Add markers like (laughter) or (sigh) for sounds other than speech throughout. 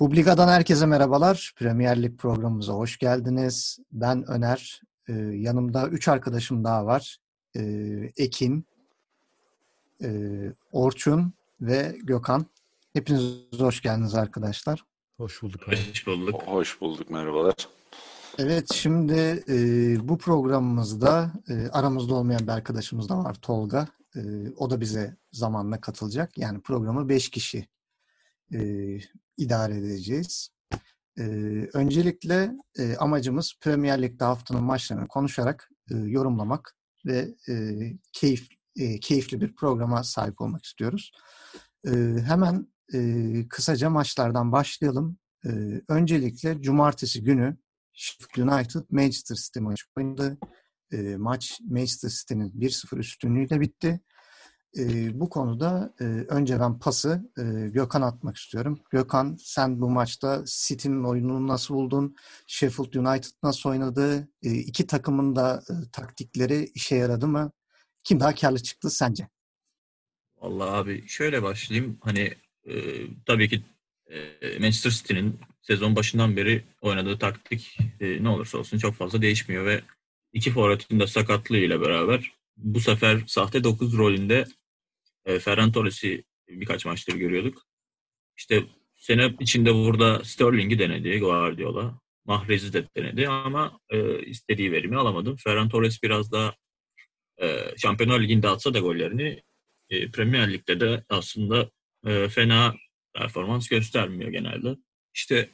Publika'dan herkese merhabalar. Premier Lig programımıza hoş geldiniz. Ben Öner. Ee, yanımda üç arkadaşım daha var. Ee, Ekin, e, Orçun ve Gökhan. Hepiniz hoş geldiniz arkadaşlar. Hoş bulduk abi. Hoş bulduk. Hoş bulduk, merhabalar. Evet, şimdi e, bu programımızda e, aramızda olmayan bir arkadaşımız da var, Tolga. E, o da bize zamanla katılacak. Yani programı beş kişi e, idare edeceğiz. E, öncelikle e, amacımız Premier Lig'de haftanın maçlarını konuşarak e, yorumlamak ve e, keyif e, keyifli bir programa sahip olmak istiyoruz. E, hemen e, kısaca maçlardan başlayalım. E, öncelikle cumartesi günü Sheffield United Manchester City maçı oynadı. E, maç Manchester City'nin 1-0 üstünlüğüyle bitti. E, bu konuda e, önce ben pası e, Gökhan atmak istiyorum. Gökhan sen bu maçta City'nin oyununu nasıl buldun? Sheffield United nasıl oynadı? E, iki takımın da e, taktikleri işe yaradı mı? Kim daha karlı çıktı sence? Vallahi abi şöyle başlayayım. Hani e, tabii ki e, Manchester City'nin sezon başından beri oynadığı taktik e, ne olursa olsun çok fazla değişmiyor ve iki forvetin de sakatlığıyla beraber bu sefer sahte 9 rolünde e, Ferran Torres'i birkaç maçtır görüyorduk. İşte sene içinde burada Sterling'i denedi Guardiola. Mahrez'i de denedi ama e, istediği verimi alamadım. Ferran Torres biraz daha e, Şampiyonlar Ligi'nde atsa da gollerini e, Premier Lig'de de aslında e, fena performans göstermiyor genelde. İşte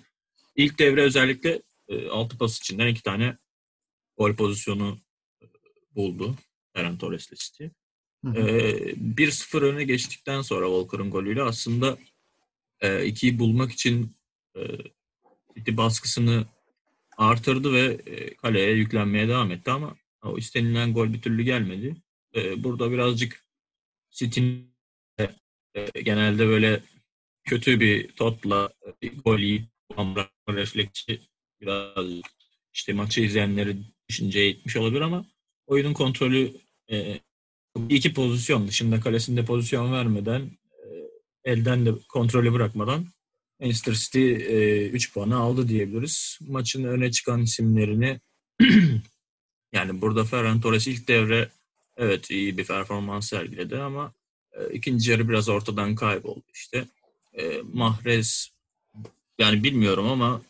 ilk devre özellikle e, altı pas içinden iki tane gol pozisyonu e, buldu Ferran Torres'le City. E, 1-0 öne geçtikten sonra Walker'ın golüyle aslında e, ikiyi bulmak için e, City baskısını artırdı ve e, kaleye yüklenmeye devam etti ama o istenilen gol bir türlü gelmedi. E, burada birazcık City'nin e, genelde böyle kötü bir totla bir gol yiyip refleksi biraz işte maçı izleyenleri düşünceye itmiş olabilir ama oyunun kontrolü e, iki pozisyon dışında kalesinde pozisyon vermeden e, elden de kontrolü bırakmadan Manchester City 3 e, puanı aldı diyebiliriz. Maçın öne çıkan isimlerini (clears throat) yani burada Ferran Torres ilk devre evet iyi bir performans sergiledi ama e, ikinci yarı biraz ortadan kayboldu işte. Mahrez yani bilmiyorum ama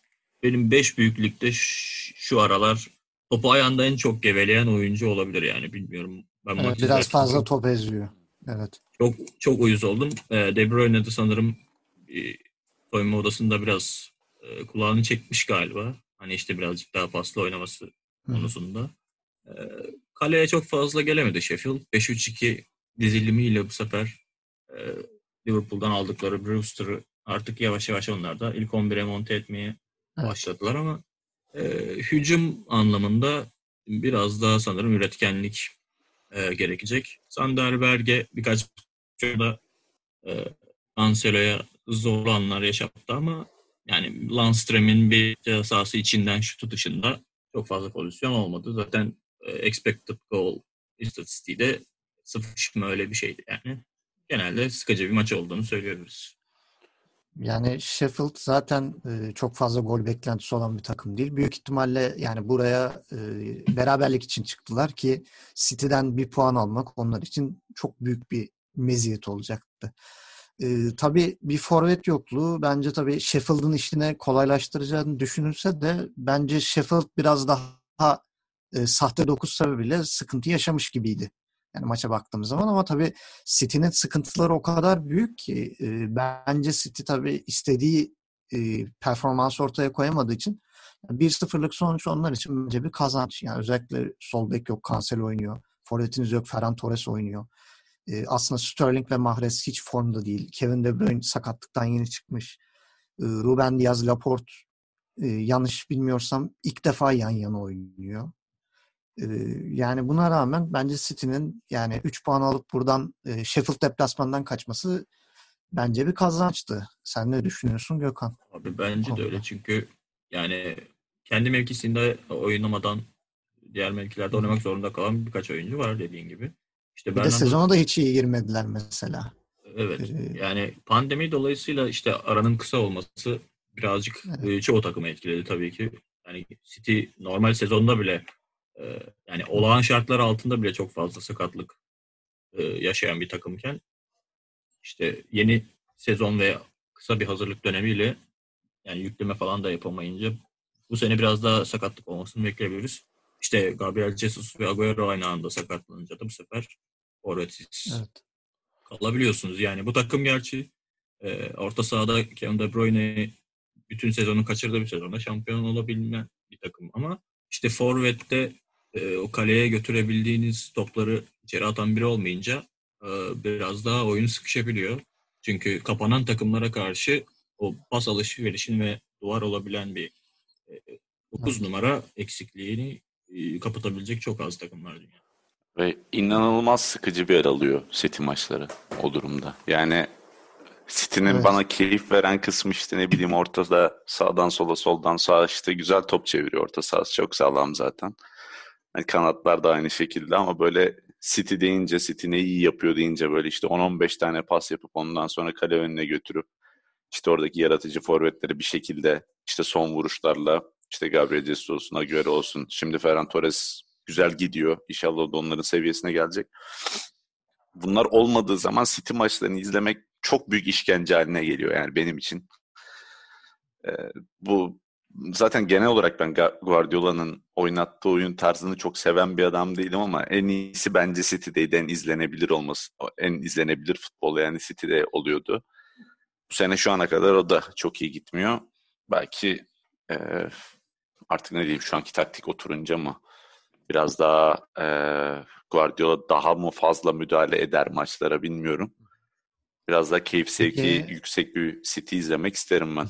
benim 5 büyüklükte şu aralar topu ayağında en çok geveleyen oyuncu olabilir yani bilmiyorum. Ben evet, biraz fazla top eziyor. Evet. Çok çok uyuz oldum. E, De Bruyne de sanırım e, soyunma odasında biraz e, kulağını çekmiş galiba. Hani işte birazcık daha fazla oynaması konusunda. E, kaleye çok fazla gelemedi Sheffield. 5-3-2 dizilimiyle bu sefer e, Liverpool'dan aldıkları Brewster'ı artık yavaş yavaş onlar da ilk 11'e monte etmeye evet. başladılar ama e, hücum anlamında biraz daha sanırım üretkenlik e, gerekecek. Sander Berge birkaç da e, Ancelo'ya zorlu anlar yaşattı ama yani Landström'ün bir sahası içinden şutu dışında çok fazla pozisyon olmadı. Zaten e, expected goal istatistiği de sıfır öyle bir şeydi yani. Genelde sıkıcı bir maç olduğunu söyleyebiliriz. Yani Sheffield zaten e, çok fazla gol beklentisi olan bir takım değil. Büyük ihtimalle yani buraya e, beraberlik için çıktılar ki City'den bir puan almak onlar için çok büyük bir meziyet olacaktı. E, tabii bir forvet yokluğu bence tabii Sheffield'ın işine kolaylaştıracağını düşünülse de bence Sheffield biraz daha e, sahte dokuz sebebiyle sıkıntı yaşamış gibiydi. Yani maça baktığımız zaman ama tabii City'nin sıkıntıları o kadar büyük ki e, bence City tabii istediği e, performans ortaya koyamadığı için 1-0'lık sonuç onlar için bence bir kazanç. Yani özellikle sol bek yok, Cancelo oynuyor. Forvetiniz yok, Ferran Torres oynuyor. E, aslında Sterling ve Mahrez hiç formda değil. Kevin De Bruyne sakatlıktan yeni çıkmış. E, Ruben Diaz, Laporte e, yanlış bilmiyorsam ilk defa yan yana oynuyor yani buna rağmen bence City'nin yani 3 puan alıp buradan e, Sheffield deplasmandan kaçması bence bir kazançtı. Sen ne düşünüyorsun Gökhan? Abi bence de öyle çünkü yani kendi mevkisinde oynamadan diğer mevkilerde oynamak zorunda kalan birkaç oyuncu var dediğin gibi. İşte bir Bernardo... de sezona da hiç iyi girmediler mesela. Evet. Ee... Yani pandemi dolayısıyla işte aranın kısa olması birazcık evet. çoğu takımı etkiledi tabii ki. Yani City normal sezonda bile yani olağan şartlar altında bile çok fazla sakatlık yaşayan bir takımken işte yeni sezon ve kısa bir hazırlık dönemiyle yani yükleme falan da yapamayınca bu sene biraz daha sakatlık olmasını bekleyebiliriz. İşte Gabriel Jesus ve Agüero aynı anda sakatlanınca da bu sefer forvetsiz evet. kalabiliyorsunuz. Yani bu takım gerçi e, orta sahada Kevin De Bruyne bütün sezonu kaçırdığı bir sezonda şampiyon olabilme bir takım ama işte forvette e, o kaleye götürebildiğiniz topları içeri atan biri olmayınca e, biraz daha oyun sıkışabiliyor. Çünkü kapanan takımlara karşı o pas alışverişin ve duvar olabilen bir e, 9 numara eksikliğini e, kapatabilecek çok az takımlar dünya. Ve inanılmaz sıkıcı bir yer alıyor City maçları o durumda. Yani City'nin evet. bana keyif veren kısmı işte ne bileyim ortada sağdan sola soldan sağa işte güzel top çeviriyor orta sahası çok sağlam zaten. Yani kanatlar da aynı şekilde ama böyle City deyince City ne iyi yapıyor deyince böyle işte 10-15 tane pas yapıp ondan sonra kale önüne götürüp işte oradaki yaratıcı forvetleri bir şekilde işte son vuruşlarla işte Gabriel Jesus olsun, göre olsun. Şimdi Ferran Torres güzel gidiyor. İnşallah da onların seviyesine gelecek. Bunlar olmadığı zaman City maçlarını izlemek çok büyük işkence haline geliyor yani benim için. Ee, bu zaten genel olarak ben Guardiola'nın oynattığı oyun tarzını çok seven bir adam değilim ama en iyisi bence City'deydi. En izlenebilir olması, en izlenebilir futbol yani City'de oluyordu. Bu sene şu ana kadar o da çok iyi gitmiyor. Belki e, artık ne diyeyim şu anki taktik oturunca mı biraz daha e, Guardiola daha mı fazla müdahale eder maçlara bilmiyorum. Biraz daha keyif sevki Peki, yüksek bir City izlemek isterim ben.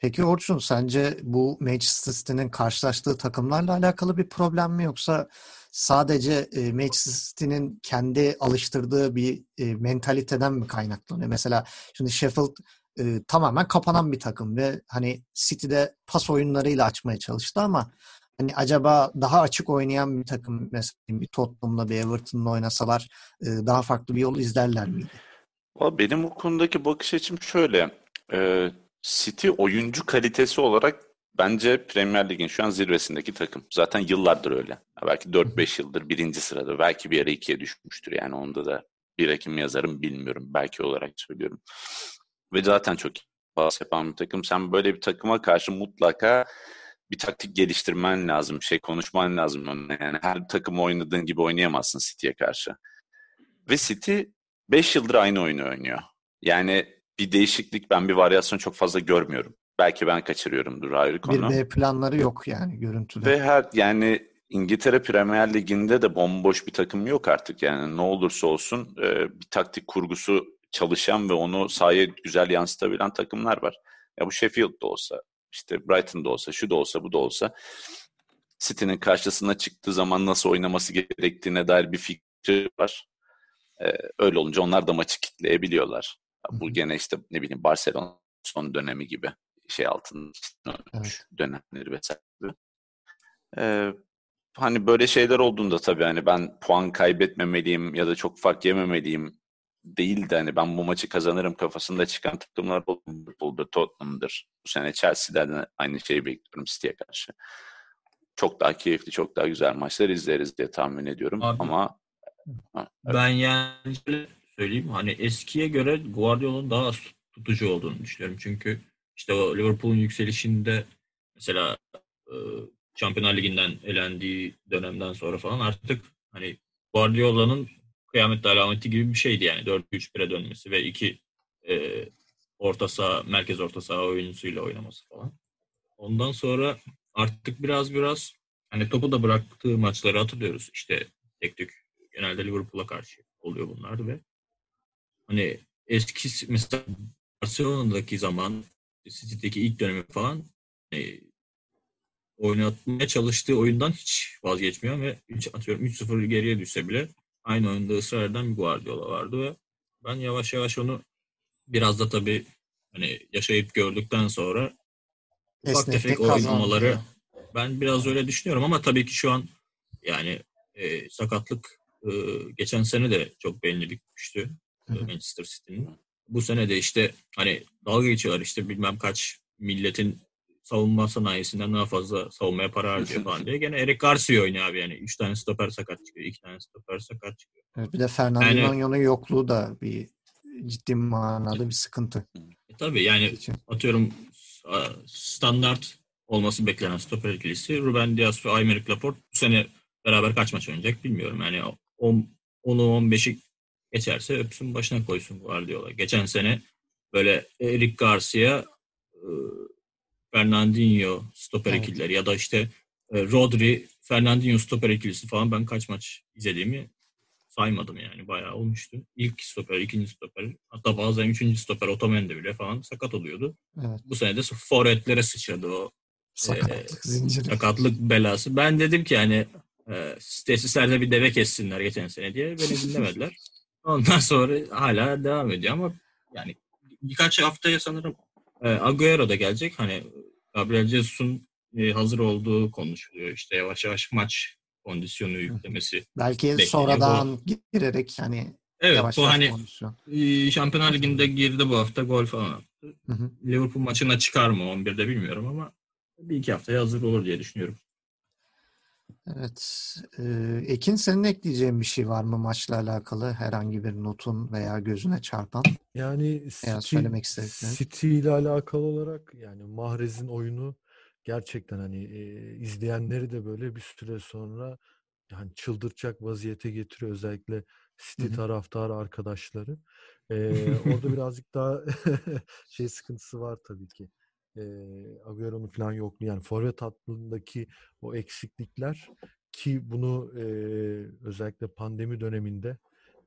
Peki Orçun sence bu Manchester City'nin karşılaştığı takımlarla alakalı bir problem mi yoksa sadece e, Manchester City'nin kendi alıştırdığı bir e, mentaliteden mi kaynaklanıyor? Mesela şimdi Sheffield e, tamamen kapanan bir takım ve hani City'de pas oyunlarıyla açmaya çalıştı ama hani acaba daha açık oynayan bir takım mesela bir Tottenham'la bir Everton'la oynasalar daha farklı bir yol izlerler miydi? Benim bu konudaki bakış açım şöyle. E, City oyuncu kalitesi olarak bence Premier Lig'in şu an zirvesindeki takım. Zaten yıllardır öyle. Belki 4-5 yıldır birinci sırada. Belki bir yere ikiye düşmüştür. Yani onda da bir Ekim yazarım bilmiyorum. Belki olarak söylüyorum. Ve zaten çok pas yapan bir takım. Sen böyle bir takıma karşı mutlaka bir taktik geliştirmen lazım. Şey konuşman lazım. Yani her takım oynadığın gibi oynayamazsın City'ye karşı. Ve City 5 yıldır aynı oyunu oynuyor. Yani bir değişiklik ben bir varyasyon çok fazla görmüyorum. Belki ben kaçırıyorumdur ayrı konu. Bir B planları yok yani görüntüde. Ve her yani İngiltere Premier Ligi'nde de bomboş bir takım yok artık. Yani ne olursa olsun bir taktik kurgusu çalışan ve onu sahaya güzel yansıtabilen takımlar var. Ya bu Sheffield'da olsa, işte Brighton'da olsa, şu da olsa, bu da olsa City'nin karşısına çıktığı zaman nasıl oynaması gerektiğine dair bir fikri var. Ee, öyle olunca onlar da maçı kitleyebiliyorlar. Bu gene işte ne bileyim Barcelona son dönemi gibi şey altında evet. dönemleri vesaire. Ee, hani böyle şeyler olduğunda tabii hani ben puan kaybetmemeliyim ya da çok fark yememeliyim değil de hani ben bu maçı kazanırım kafasında çıkan takımlar Liverpool'dur, Tottenham'dır. Bu sene Chelsea'den de aynı şeyi bekliyorum City'ye karşı. Çok daha keyifli, çok daha güzel maçlar izleriz diye tahmin ediyorum Abi, ama ha, evet. ben yani söyleyeyim hani eskiye göre Guardiola'nın daha tutucu olduğunu düşünüyorum. Çünkü işte o Liverpool'un yükselişinde mesela e, Şampiyonlar Ligi'nden elendiği dönemden sonra falan artık hani Guardiola'nın kıyamet alameti gibi bir şeydi yani. 4-3-1'e dönmesi ve iki e, orta saha, merkez orta saha oyuncusuyla oynaması falan. Ondan sonra artık biraz biraz hani topu da bıraktığı maçları hatırlıyoruz. İşte tek tük genelde Liverpool'a karşı oluyor bunlar ve hani eski mesela Barcelona'daki zaman City'deki ilk dönemi falan e, oynatmaya çalıştığı oyundan hiç vazgeçmiyor ve 3 atıyorum 3-0 geriye düşse bile aynı oyunda ısrar eden bir Guardiola vardı ve ben yavaş yavaş onu biraz da tabii hani yaşayıp gördükten sonra ufak tefek oynamaları ben biraz öyle düşünüyorum ama tabii ki şu an yani e, sakatlık e, geçen sene de çok belli bitmişti Manchester City'nin. Bu sene de işte hani dalga geçiyorlar işte bilmem kaç milletin savunma sanayisinden daha fazla savunmaya para harcıyor falan diye. Gene Eric Garcia oynuyor abi yani. Üç tane stoper sakat çıkıyor. iki tane stoper sakat çıkıyor. Evet, bir de Fernandinho'nun yani, yokluğu da bir ciddi manada bir sıkıntı. E, tabii yani için. atıyorum standart olması beklenen stoper ikilisi Ruben Dias ve Aymeric Laporte bu sene beraber kaç maç oynayacak bilmiyorum. Yani 10'u 15'i geçerse öpsün başına koysun Guardiola. Geçen sene böyle Eric Garcia Fernandinho stoper evet. ikilileri ya da işte Rodri Fernandinho stoper ikilisi falan ben kaç maç izlediğimi saymadım yani. Bayağı olmuştu. İlk stoper, ikinci stoper, hatta bazen üçüncü stoper Otamendi bile falan sakat oluyordu. Evet. Bu sene de forvetlere sıçradı o sakatlık e, zinciri. Sakatlık belası. Ben dedim ki hani e, tesislerde bir deve kessinler geçen sene diye. Beni dinlemediler. (laughs) Ondan sonra hala devam ediyor ama yani birkaç haftaya sanırım e, Agüero da gelecek. Hani Gabriel Jesus'un e, hazır olduğu konuşuluyor. İşte yavaş yavaş maç kondisyonu yüklemesi. Belki bekleniyor. sonradan bu, girerek hani Evet yavaş bu yavaş hani kondisyon. E, Şampiyonlar Ligi'nde girdi bu hafta gol falan attı. Hı hı. Liverpool maçına çıkar mı 11'de bilmiyorum ama bir iki haftaya hazır olur diye düşünüyorum. Evet. Ee, Ekin senin ekleyeceğin bir şey var mı maçla alakalı? Herhangi bir notun veya gözüne çarpan? Yani City, söylemek istediklerin. City ile alakalı olarak yani Mahrez'in oyunu gerçekten hani e, izleyenleri de böyle bir süre sonra yani çıldırtacak vaziyete getiriyor özellikle City Hı-hı. taraftarı arkadaşları. (laughs) Ee, orada birazcık daha (laughs) şey sıkıntısı var tabii ki. Ee, Agüero'nun falan yokluğu yani forvet hattındaki o eksiklikler ki bunu e, özellikle pandemi döneminde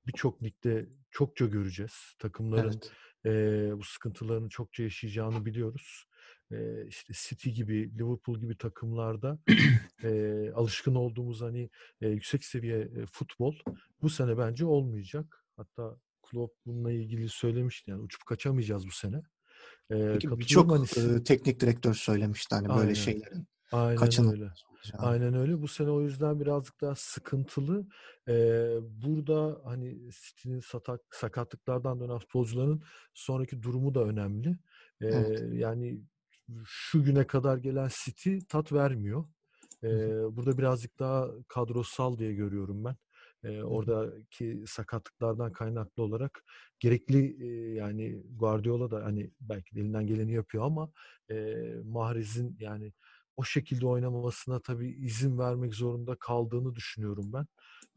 birçok ligde çokça göreceğiz. Takımların evet. e, bu sıkıntılarını çokça yaşayacağını biliyoruz e, işte City gibi, Liverpool gibi takımlarda (clears throat) e, alışkın olduğumuz hani e, yüksek seviye e, futbol bu sene bence olmayacak. Hatta Klopp bununla ilgili söylemişti yani uçup kaçamayacağız bu sene. E, Birçok hani, teknik direktör söylemişti hani aynen, böyle şeylerin. Aynen öyle. Aynen öyle. Bu sene o yüzden birazcık daha sıkıntılı. Ee, burada hani City'nin satak, sakatlıklardan dönen futbolcuların sonraki durumu da önemli. Ee, evet. Yani şu güne kadar gelen City tat vermiyor. Ee, burada birazcık daha kadrosal diye görüyorum ben. Ee, oradaki sakatlıklardan kaynaklı olarak gerekli e, yani Guardiola da hani belki elinden geleni yapıyor ama e, Mahrez'in yani o şekilde oynamamasına tabii izin vermek zorunda kaldığını düşünüyorum ben.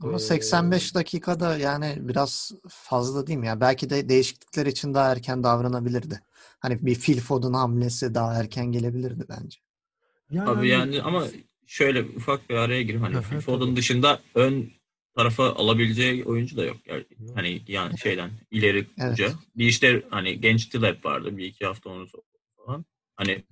Ama 85 dakikada yani biraz fazla değil mi? Ya belki de değişiklikler için daha erken davranabilirdi. Hani bir Phil Foden hamlesi daha erken gelebilirdi bence. Yani, Abi yani ama şöyle ufak bir araya gireyim. Hani Phil Foden dışında ön tarafa alabileceği oyuncu da yok. Yani, hani yani şeyden ileri evet. uca. Bir işte hani genç Tilep vardı. Bir iki hafta onu falan. Hani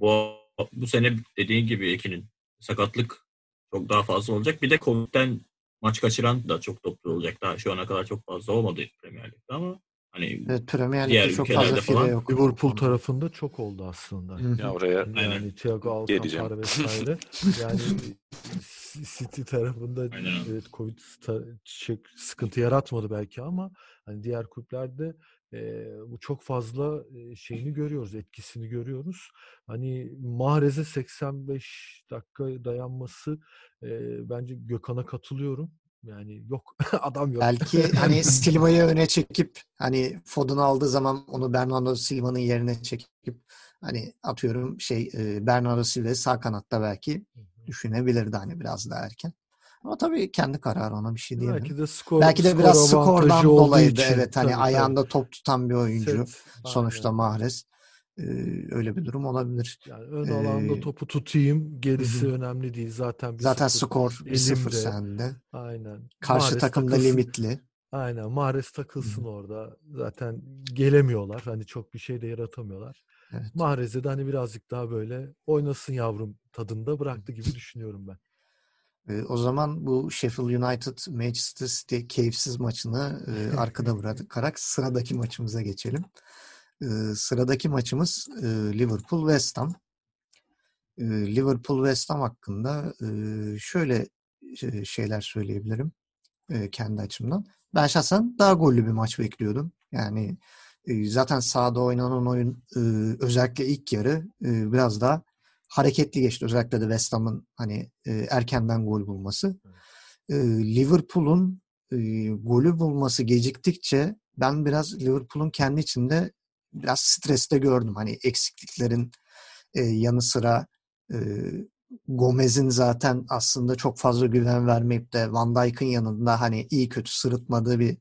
bu bu sene dediğin gibi Ekin'in sakatlık çok daha fazla olacak. Bir de Covid'den maç kaçıran da çok toplu olacak. Daha şu ana kadar çok fazla olmadı Premier Lig'de ama hani evet, Premier Lig'de çok fazla falan yok. Liverpool tarafında çok oldu aslında. Ya oraya yani aynen. Thiago Alcantara vesaire. (laughs) yani City tarafında aynen. evet Covid sıkıntı yaratmadı belki ama hani diğer kulüplerde e, bu çok fazla e, şeyini görüyoruz, etkisini görüyoruz. Hani Mahrez'e 85 dakika dayanması e, bence Gökhan'a katılıyorum. Yani yok (laughs) adam yok. Belki (laughs) hani Silva'yı öne çekip hani Foden aldığı zaman onu Bernardo Silva'nın yerine çekip hani atıyorum şey Bernardo Silva'yı sağ kanatta belki düşünebilirdi hani biraz daha erken. Ama tabii kendi kararı ona bir şey diyemem. Belki de skor, Belki de skor biraz skordan dolayı da evet hani tabii, ayağında tabii. top tutan bir oyuncu. Evet, sonuçta. Mahrez. Ee, öyle bir durum olabilir. Yani ön alanda ee, topu tutayım, gerisi hı. önemli değil. Zaten bir zaten skor bir sıfır sende. Aynen. Karşı Mahrez takımda takılsın. limitli. Aynen. Mahrez takılsın hı. orada. Zaten gelemiyorlar. Hani çok bir şey de yaratamıyorlar. Evet. Mahrez'e de hani birazcık daha böyle oynasın yavrum tadında bıraktı gibi düşünüyorum ben. E, o zaman bu Sheffield United Manchester City keyifsiz maçını e, arkada (laughs) bırakarak sıradaki maçımıza geçelim. Sıradaki maçımız e, Liverpool West Ham. E, Liverpool West Ham hakkında e, şöyle şeyler söyleyebilirim e, kendi açımdan. Ben şahsen daha gollü bir maç bekliyordum. Yani E, zaten sahada oynanan oyun e, özellikle ilk yarı e, biraz daha hareketli geçti. Özellikle de West Ham'ın hani e, erkenden gol bulması. E, Liverpool'un e, golü bulması geciktikçe ben biraz Liverpool'un kendi içinde biraz streste gördüm. Hani eksikliklerin e, yanı sıra e, Gomez'in zaten aslında çok fazla güven vermeyip de Van Dijk'ın yanında hani iyi kötü sırıtmadığı bir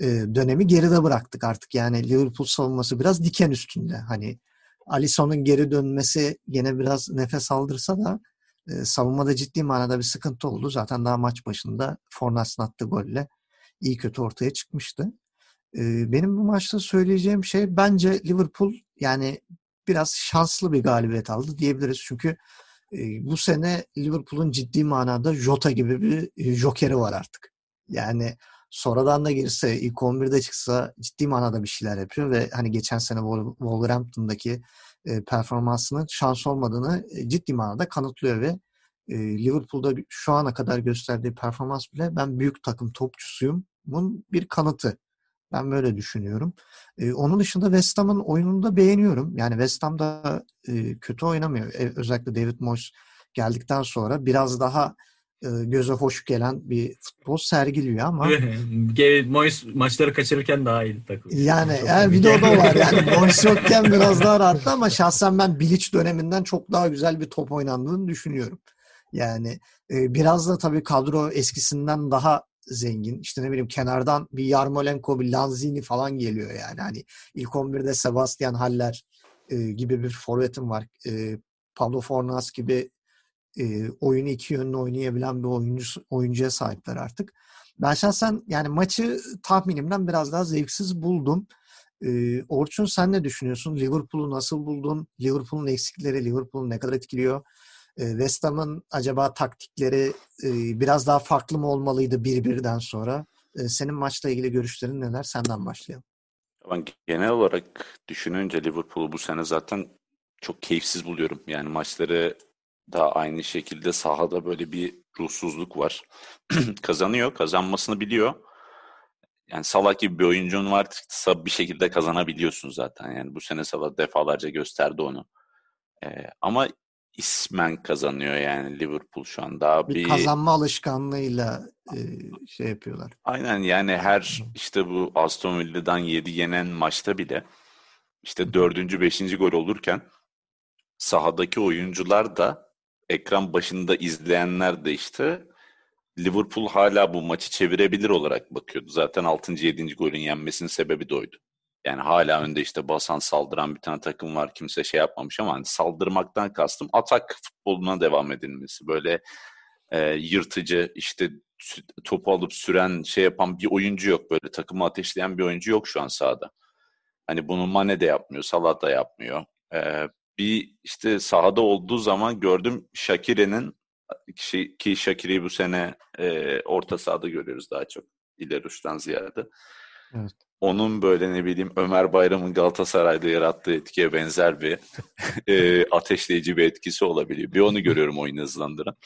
e, dönemi geride bıraktık artık. Yani Liverpool savunması biraz diken üstünde. Hani Alisson'un geri dönmesi gene biraz nefes aldırsa da e, savunmada ciddi manada bir sıkıntı oldu. Zaten daha maç başında Fornas'ın attığı golle iyi kötü ortaya çıkmıştı. Benim bu maçta söyleyeceğim şey bence Liverpool yani biraz şanslı bir galibiyet aldı diyebiliriz. Çünkü bu sene Liverpool'un ciddi manada Jota gibi bir jokeri var artık. Yani sonradan da girse ilk 11'de çıksa ciddi manada bir şeyler yapıyor ve hani geçen sene Wolverhampton'daki performansının şans olmadığını ciddi manada kanıtlıyor ve Liverpool'da şu ana kadar gösterdiği performans bile ben büyük takım topçusuyumun bir kanıtı. Ben böyle düşünüyorum. E, onun dışında West Ham'ın oyununu da beğeniyorum. Yani West Ham da e, kötü oynamıyor. E, özellikle David Moyes geldikten sonra biraz daha e, göze hoş gelen bir futbol sergiliyor ama (laughs) Moyes maçları kaçırırken daha iyi takım. Yani, yani bir de o da var. Yani (laughs) Moyes yokken biraz daha rahattı ama şahsen ben Bilic döneminden çok daha güzel bir top oynandığını düşünüyorum. Yani e, biraz da tabii kadro eskisinden daha zengin. İşte ne bileyim kenardan bir Yarmolenko, bir Lanzini falan geliyor yani. Hani ilk 11'de Sebastian Haller e, gibi bir forvetim var. E, Pablo Fornas gibi e, oyunu iki yönlü oynayabilen bir oyuncu oyuncuya sahipler artık. Ben şahsen yani maçı tahminimden biraz daha zevksiz buldum. E, Orçun sen ne düşünüyorsun? Liverpool'u nasıl buldun? Liverpool'un eksikleri Liverpool'u ne kadar etkiliyor? E, West Ham'ın acaba taktikleri e, biraz daha farklı mı olmalıydı bir birden sonra? E, senin maçla ilgili görüşlerin neler? Senden başlayalım. Ben genel olarak düşününce Liverpool'u bu sene zaten çok keyifsiz buluyorum. Yani maçları da aynı şekilde sahada böyle bir ruhsuzluk var. (clears throat) Kazanıyor, kazanmasını biliyor. Yani Salah gibi bir oyuncun varsa bir şekilde kazanabiliyorsun zaten. Yani bu sene Salah defalarca gösterdi onu. Ee, ama ismen kazanıyor yani Liverpool şu an daha bir, bir kazanma alışkanlığıyla e, şey yapıyorlar. Aynen yani her işte bu Aston Villa'dan 7 yenen maçta bile işte dördüncü, beşinci gol olurken sahadaki oyuncular da ekran başında izleyenler de işte Liverpool hala bu maçı çevirebilir olarak bakıyordu. Zaten 6. 7. golün yenmesinin sebebi de oydu. Yani hala önde işte basan saldıran bir tane takım var. Kimse şey yapmamış ama hani saldırmaktan kastım atak futboluna devam edilmesi. Böyle e, yırtıcı işte topu alıp süren şey yapan bir oyuncu yok. Böyle takımı ateşleyen bir oyuncu yok şu an sahada. Hani bunu Mane de yapmıyor, Salah da yapmıyor. E, bir işte sahada olduğu zaman gördüm Shakire'nin ki, ki bu sene e, orta sahada görüyoruz daha çok ileri uçtan ziyade. Evet. Onun böyle ne bileyim Ömer Bayram'ın Galatasaray'da yarattığı etkiye benzer bir (laughs) e, ateşleyici bir etkisi olabiliyor. Bir onu görüyorum oyunu hızlandıran.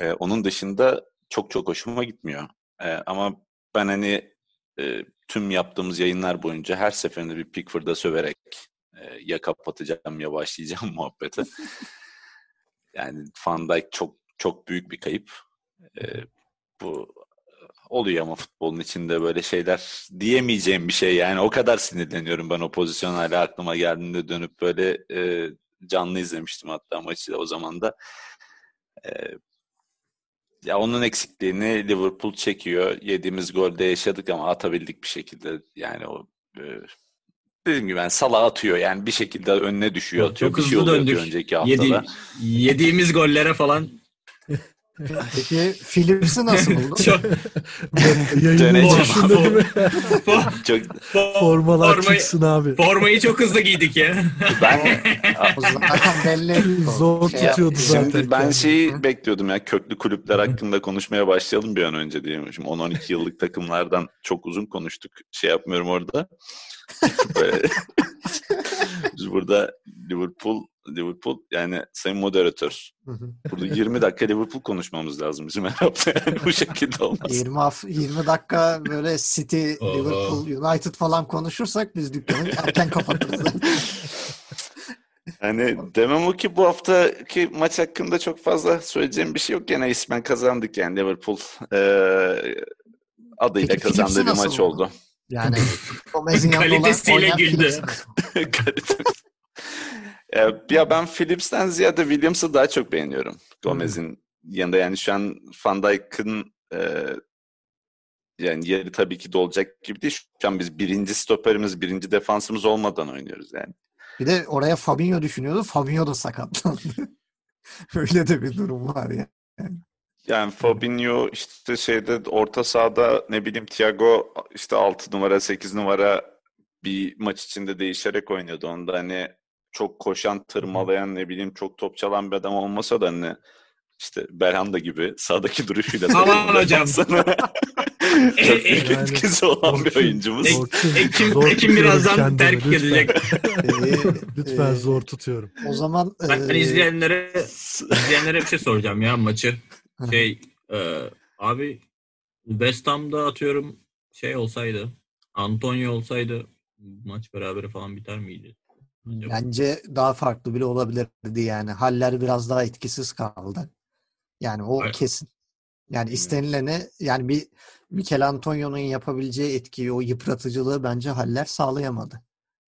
E, onun dışında çok çok hoşuma gitmiyor. E, ama ben hani e, tüm yaptığımız yayınlar boyunca her seferinde bir Pickford'a söverek e, ya kapatacağım ya başlayacağım (laughs) muhabbete. yani Van Dijk çok çok büyük bir kayıp. E, bu oluyor ama futbolun içinde böyle şeyler diyemeyeceğim bir şey yani o kadar sinirleniyorum ben o pozisyon hala aklıma geldiğinde dönüp böyle e, canlı izlemiştim hatta maçı o zaman da e, ya onun eksikliğini Liverpool çekiyor yediğimiz golde yaşadık ama atabildik bir şekilde yani o e, dediğim gibi yani Salah atıyor yani bir şekilde önüne düşüyor atıyor. Çok bir şey şey döndük. önceki haftada. Yedi, yediğimiz gollere falan Peki Philips'i nasıl buldun? (laughs) Çok... Yayının başında değil mi? çok... Formalar formayı, çıksın abi. Formayı çok hızlı giydik ya. Ben zaten belli. Zor şey tutuyordu zaten. Şimdi ben şeyi bekliyordum ya köklü kulüpler hakkında konuşmaya başlayalım bir an önce diye. Şimdi 10-12 yıllık takımlardan çok uzun konuştuk. Şey yapmıyorum orada. (laughs) Biz burada Liverpool Liverpool yani sayın moderatör burada 20 dakika Liverpool konuşmamız lazım bizim her hafta yani bu şekilde olmaz. 20, 20 dakika böyle City, Liverpool, United falan konuşursak biz dükkanı erken kapatırız. Yani demem o ki bu haftaki maç hakkında çok fazla söyleyeceğim bir şey yok. Gene ismen kazandık yani Liverpool e, adıyla Peki, kazandığı bir maç oldu. oldu. Yani kalitesiyle güldü. (laughs) ya, ya ben Phillips'ten ziyade Williams'ı daha çok beğeniyorum. Gomez'in yanında yani şu an Van Dijk'ın e, yani yeri tabii ki dolacak gibi değil. Şu an biz birinci stoperimiz, birinci defansımız olmadan oynuyoruz yani. Bir de oraya Fabinho düşünüyordu. Fabinho da sakatlandı. (laughs) Öyle de bir durum var ya. Yani. yani Fabinho işte şeyde orta sahada ne bileyim Thiago işte 6 numara 8 numara bir maç içinde değişerek oynuyordu. Onda hani çok koşan, tırmalayan ne bileyim çok top çalan bir adam olmasa da hani işte Berhanda gibi sağdaki duruşuyla Aman hocam. (laughs) (laughs) Çok büyük yani, etkisi olan bir oyuncumuz. Ek, Ekim, Ekim birazdan terk edecek. lütfen (laughs) zor tutuyorum. O zaman ben e... izleyenlere izleyenlere bir şey soracağım ya maçı. Şey e, abi West Ham'da atıyorum şey olsaydı Antonio olsaydı maç beraber falan biter miydi? Bence daha farklı bile olabilirdi yani. Haller biraz daha etkisiz kaldı. Yani o Aynen. kesin. Yani istenilene yani bir Mikel Antonio'nun yapabileceği etkiyi, o yıpratıcılığı bence Haller sağlayamadı.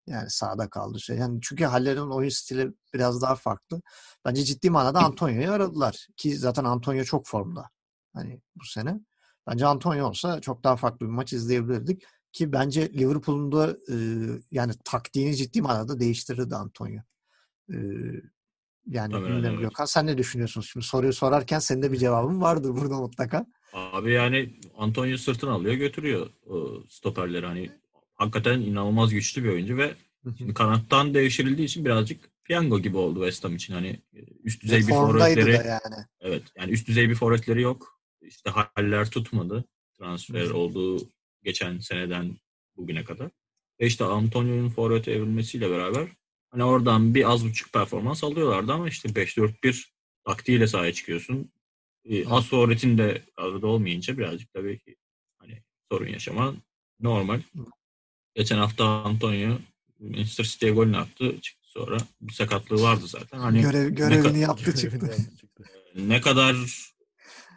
Yani sağda kaldı şey. Yani çünkü Haller'in oyun stili biraz daha farklı. Bence ciddi manada Antonio'yu aradılar. Ki zaten Antonio çok formda. Hani bu sene. Bence Antonio olsa çok daha farklı bir maç izleyebilirdik. Ki bence Liverpool'un da e, yani taktiğini ciddi manada değiştirirdi Antonio. E, yani Tabii bilmiyorum evet. Gökhan sen ne düşünüyorsun? Şimdi soruyu sorarken senin de bir cevabın vardır burada mutlaka. Abi yani Antonio sırtını alıyor götürüyor o stoperleri. Hani hakikaten inanılmaz güçlü bir oyuncu ve şimdi kanattan devşirildiği için birazcık piyango gibi oldu West Ham için. Hani e, üst düzey bir forvetleri yani. Evet yani üst düzey bir forvetleri yok. İşte haller tutmadı. Transfer olduğu geçen seneden bugüne kadar. Ve işte Antonio'nun forvete evrilmesiyle beraber Hani oradan bir az buçuk performans alıyorlardı ama işte 5-4-1 taktiğiyle sahaya çıkıyorsun. Ee, az forvetin de arada olmayınca birazcık tabii ki hani sorun yaşaman normal. Geçen hafta Antonio Manchester City'ye golünü attı. Çıktı sonra. Bir sakatlığı vardı zaten. Hani Görev, görevini yaptı çıktı. (laughs) ne kadar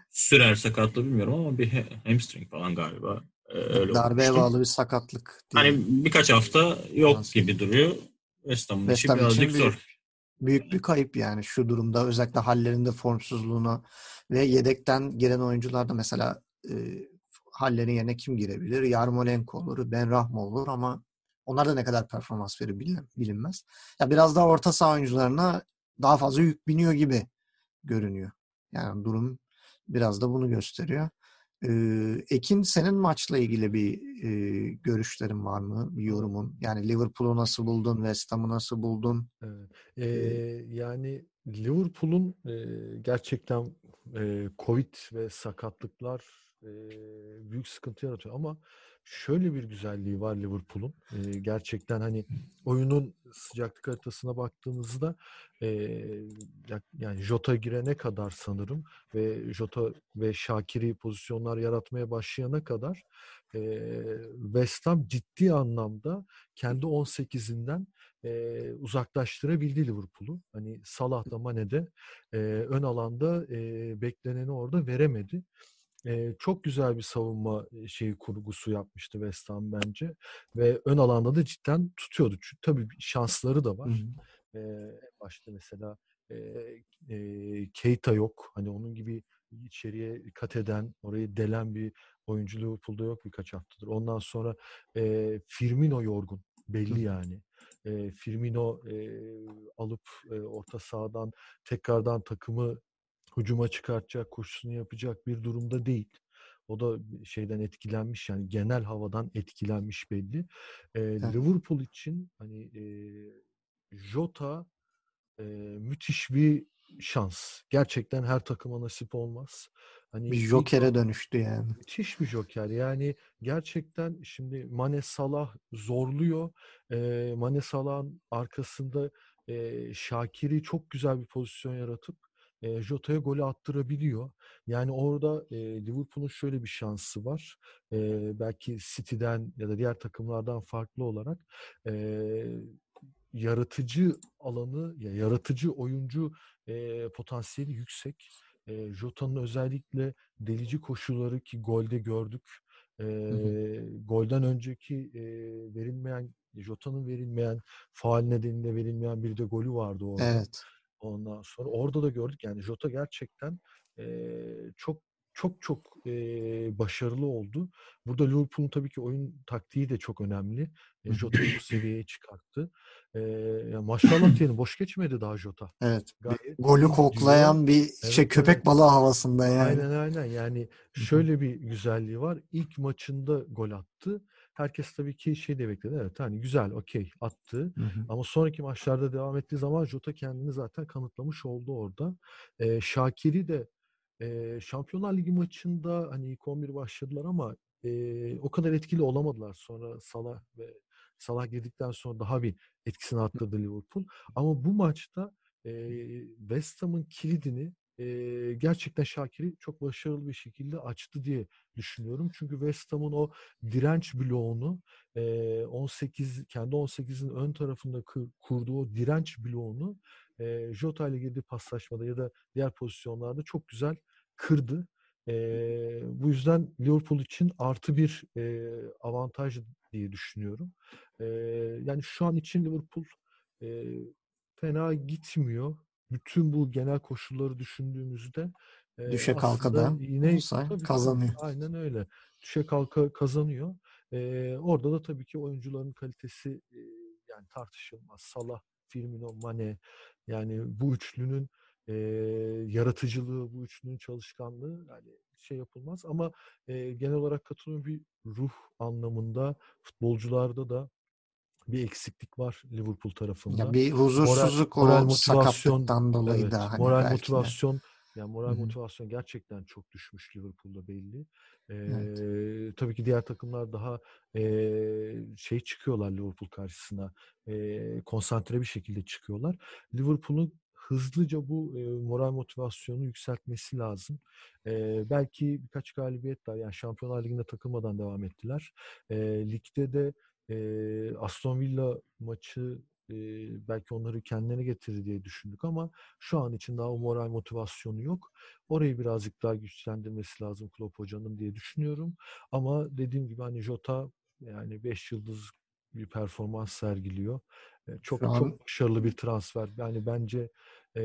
sürer sakatlığı bilmiyorum ama bir hamstring falan galiba. Ee, öyle Darbeye olmuştu. bağlı bir sakatlık. Hani birkaç hafta yok gibi duruyor. West Ham'ın işi birazcık zor. Büyük, büyük bir kayıp yani şu durumda özellikle hallerinde formsuzluğuna ve yedekten giren oyuncularda mesela e, hallerin yerine kim girebilir? Yarmolenko olur, Ben Rahma olur ama onlar da ne kadar performans verir bilinmez. Ya biraz daha orta saha oyuncularına daha fazla yük biniyor gibi görünüyor. Yani durum biraz da bunu gösteriyor. Ekin senin maçla ilgili bir e, görüşlerin var mı? Bir yorumun? Yani Liverpool'u nasıl buldun? West Ham'ı nasıl buldun? Evet. Ee, yani Liverpool'un e, gerçekten e, Covid ve sakatlıklar büyük sıkıntı yaratıyor ama şöyle bir güzelliği var Liverpool'un. Gerçekten hani oyunun sıcaklık haritasına baktığınızda e, yani Jota girene kadar sanırım ve Jota ve Şakiri pozisyonlar yaratmaya başlayana kadar West Ham ciddi anlamda kendi 18'inden e, uzaklaştırabildi Liverpool'u. Hani Salah da Mane de ön alanda bekleneni orada veremedi. Eee, çok güzel bir savunma, şeyi, kurgusu yapmıştı West Ham bence ve ön alanda da cidden tutuyordu. Çünkü tabii şansları da var. Hı başta mesela, eee, eee, Keita yok. Hani onun gibi içeriye kat eden, orayı delen bir oyuncu Liverpool'da yok birkaç haftadır. Ondan sonra, eee, Firmino yorgun. Belli yani. Eee, Firmino, eee, alıp, eee, orta sahadan tekrardan takımı hücuma çıkartacak, koşusunu yapacak bir durumda değil. O da şeyden etkilenmiş yani genel havadan etkilenmiş belli. E, evet. Liverpool için hani e, Jota e, müthiş bir şans. Gerçekten her takıma nasip olmaz. Hani bir jokere dönüştü yani. Müthiş bir joker. Yani gerçekten şimdi Mane Salah zorluyor. E, Mane Salah'ın arkasında e, Şakir'i çok güzel bir pozisyon yaratıp e, Jota'ya golü attırabiliyor. Yani orada e, Liverpool'un şöyle bir şansı var. E, belki City'den ya da diğer takımlardan farklı olarak e, yaratıcı alanı ya yaratıcı oyuncu e, potansiyeli yüksek. E, Jota'nın özellikle delici koşulları ki golde gördük. E, golden önceki e, verilmeyen Jota'nın verilmeyen faal nedeniyle verilmeyen bir de golü vardı orada. Evet. Ondan sonra orada da gördük yani Jota gerçekten e, çok çok çok e, başarılı oldu. Burada Liverpool'un tabii ki oyun taktiği de çok önemli. E, Jota'yı bu seviyeye çıkarttı. E, yani maşallah (laughs) diyelim boş geçmedi daha Jota. Evet. Gayet Golü koklayan bir Evet, şey köpek evet. balığı havasında yani. Aynen aynen yani şöyle bir güzelliği var. İlk maçında gol attı. Herkes tabii ki şey de bekledi. Evet hani güzel okey attı. Hı hı. Ama sonraki maçlarda devam ettiği zaman Jota kendini zaten kanıtlamış oldu orada. Ee, Şakir'i de e, Şampiyonlar Ligi maçında hani ilk 11 başladılar ama e, o kadar etkili olamadılar. Sonra Salah ve Salah girdikten sonra daha bir etkisini arttırdı Liverpool. Ama bu maçta e, West Ham'ın kilidini e, gerçekten Şakir'i çok başarılı bir şekilde açtı diye düşünüyorum. Çünkü West Ham'ın o direnç bloğunu e, 18 kendi 18'in ön tarafında kır- kurduğu o direnç bloğunu e, Jota ile girdiği paslaşmada ya da diğer pozisyonlarda çok güzel kırdı. E, bu yüzden Liverpool için artı bir e, avantaj diye düşünüyorum. E, yani şu an için Liverpool e, fena gitmiyor. Bütün bu genel koşulları düşündüğümüzde e, Düşe kalka da yine olsa tabii, kazanıyor. aynen öyle. Düşe kalka kazanıyor. E, orada da tabii ki oyuncuların kalitesi e, yani tartışılmaz. Salah, Firmino, Mane yani bu üçlünün e, yaratıcılığı, bu üçlünün çalışkanlığı yani şey yapılmaz ama e, genel olarak katılıyorum bir ruh anlamında futbolcularda da bir eksiklik var Liverpool tarafında. Ya bir huzursuzluk o sakatlıktan dolayı evet, da hani moral belki de. motivasyon yani moral Hı motivasyon gerçekten çok düşmüş Liverpool'da belli. Ee, Evet. Tabii ki diğer takımlar daha ee, şey çıkıyorlar Liverpool karşısına. ee, konsantre bir şekilde çıkıyorlar. Liverpool'un hızlıca bu e, moral motivasyonu yükseltmesi lazım. Ee, belki birkaç galibiyet daha yani Şampiyonlar Ligi'nde takılmadan devam ettiler. Ee, ligde de e, Aston Villa maçı e, belki onları kendilerine getirir diye düşündük ama şu an için daha o moral motivasyonu yok. Orayı birazcık daha güçlendirmesi lazım Klopp hocanın diye düşünüyorum. Ama dediğim gibi hani Jota yani 5 yıldız bir performans sergiliyor. E, çok Şu an- çok başarılı bir transfer. Yani bence e,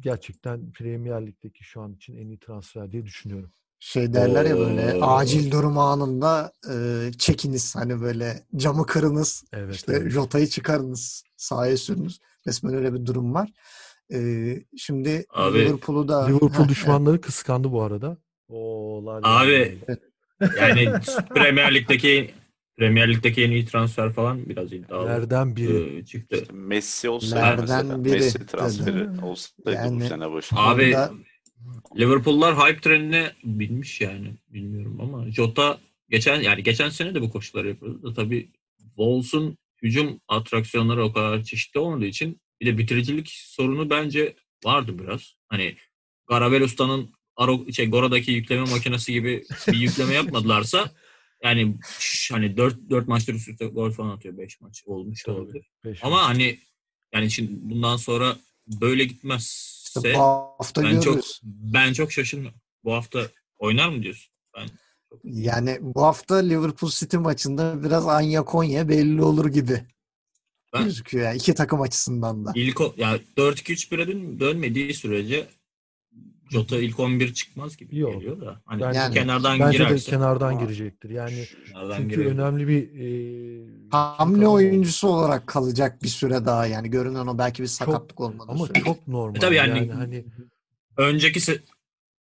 gerçekten Premier Lig'deki şu an için en iyi transfer diye düşünüyorum. Şey derler ya böyle Oo. acil durum anında e, çekiniz hani böyle camı kırınız Evet. işte evet. Jota'yı çıkarınız sahaya sürünüz. Resmen öyle bir durum var. E, şimdi Abi, Liverpool'u da Liverpool Heh, düşmanları kıskandı bu arada. Oğlar Abi, Yani (laughs) Premier Lig'deki Premier Lig'deki en iyi transfer falan biraz iddialı nereden biri. e, çıktı. İşte Messi olsaydı Nereden mesela. biri Messi dedi. transferi olsaydı Yani- bu sene başında. Abi Liverpool'lar hype trenine binmiş yani bilmiyorum ama Jota geçen yani geçen sene de bu koşulları yapıyordu da tabii Wolves'un hücum atraksiyonları o kadar çeşitli olmadığı için bir de bitiricilik sorunu bence vardı biraz. Hani Garabel Usta'nın Aro, şey, Gora'daki yükleme makinesi gibi bir yükleme yapmadılarsa (laughs) yani şş, hani 4 4 maçtır üst üste gol falan atıyor 5 maç olmuş Tabii, olabilir. Ama maç. hani yani şimdi bundan sonra böyle işte gitmezse bu hafta ben çok görürüz. ben çok şaşırmıyorum. Bu hafta oynar mı diyorsun? Ben çok Yani bu hafta Liverpool City maçında biraz Anya Konya belli olur gibi Ben- gözüküyor yani iki takım açısından da. ilk ya 4-2-3-1'e dön, dönmediği sürece Jota ilk 11 çıkmaz gibi Yok. geliyor da. Hani Yani- kenardan Bence de girerse. kenardan Aa, girecektir. Yani kenardan çünkü girebilir. önemli bir e, Hamle oyuncusu olarak kalacak bir süre daha yani görünen o belki bir sakatlık olmadı. ama sürece. çok normal. E tabii yani, yani hani önceki se-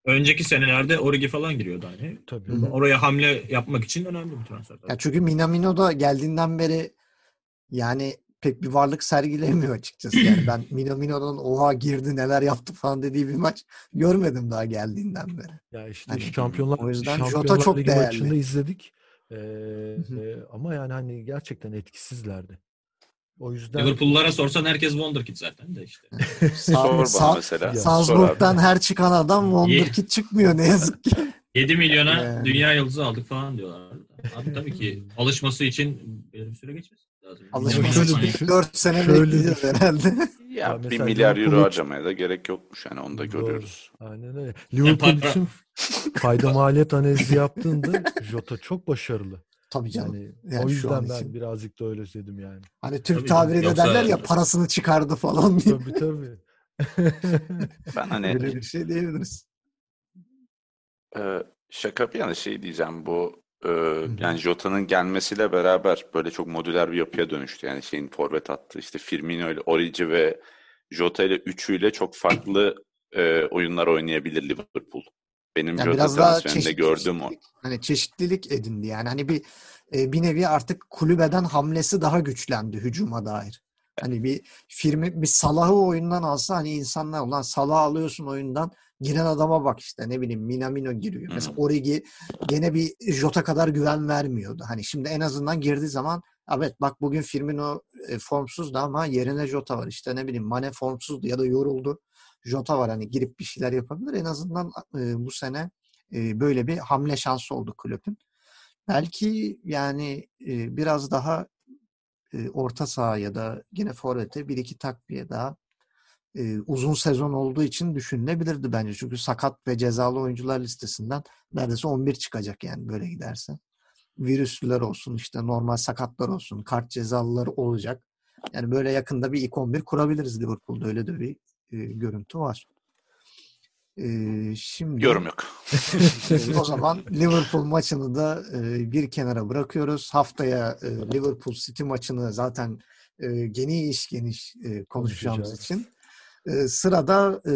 önceki senelerde Origi falan giriyordu hani. tabii. Hı hı. Oraya hamle yapmak için önemli bir transfer. Ya çünkü Minamino da geldiğinden beri yani pek bir varlık sergilemiyor açıkçası. Yani ben (clears throat) Minamino'dan oha girdi neler yaptı falan dediği bir maç görmedim daha geldiğinden beri. Ya işte Hani Şampiyonlar o yüzden Jota Şampiyonlar çok Ligi değerli. maçında izledik. Ee, e, ama yani hani gerçekten etkisizlerdi. O yüzden Liverpool'lara sorsan herkes Wonderkid zaten de işte. (laughs) Sor bana mesela. Salzburg'dan her çıkan adam Wonderkid çıkmıyor ne yazık ki. (laughs) 7 milyona yani. dünya yıldızı aldık falan diyorlar. Abi tabii ki (laughs) alışması için bir süre geçmesi lazım. Alışması için 4 sene bekleyeceğiz herhalde. (laughs) Ya, ya 1 milyar euro harcamaya da gerek yokmuş yani onu da görüyoruz. Aynen öyle. Liverpool (laughs) için fayda maliyet analizi yaptığında Jota çok başarılı. Tabii canım. Yani, yani o yüzden ben için. birazcık da öyle dedim yani. Hani Türk tabii tabiriyle yoksa... derler ya parasını çıkardı falan diye. Tabii tabii. (laughs) ben hani öyle bir şey diyebiliriz. Ee, şaka bir yana şey diyeceğim bu e, yani Jota'nın gelmesiyle beraber böyle çok modüler bir yapıya dönüştü. Yani şeyin forvet attı işte Firmino ile Origi ve Jota ile üçüyle çok farklı e, oyunlar oynayabilir Liverpool. Benim yani Jota transferinde gördüğüm o. Hani çeşitlilik edindi yani. Hani bir e, bir nevi artık kulübeden hamlesi daha güçlendi hücuma dair. Hani bir firmi bir Salah'ı oyundan alsa hani insanlar ulan Salah alıyorsun oyundan giren adama bak işte ne bileyim Minamino giriyor. Mesela Origi gene bir Jota kadar güven vermiyordu. Hani şimdi en azından girdiği zaman evet bak bugün Firmino e, formsuzdu ama yerine Jota var. İşte ne bileyim Mane formsuzdu ya da yoruldu. Jota var hani girip bir şeyler yapabilir. En azından e, bu sene e, böyle bir hamle şansı oldu kulübün. Belki yani e, biraz daha e, orta saha ya da yine forvete bir iki takviye daha e, uzun sezon olduğu için düşünülebilirdi bence. Çünkü sakat ve cezalı oyuncular listesinden neredeyse 11 çıkacak yani böyle giderse. Virüslüler olsun işte normal sakatlar olsun kart cezalıları olacak. Yani böyle yakında bir ilk 11 kurabiliriz Liverpool'da öyle de bir e, görüntü var. E, şimdi yorum yok. (laughs) o zaman Liverpool maçını da e, bir kenara bırakıyoruz. Haftaya e, Liverpool City maçını zaten e, geniş geniş e, konuşacağımız için e, sırada e,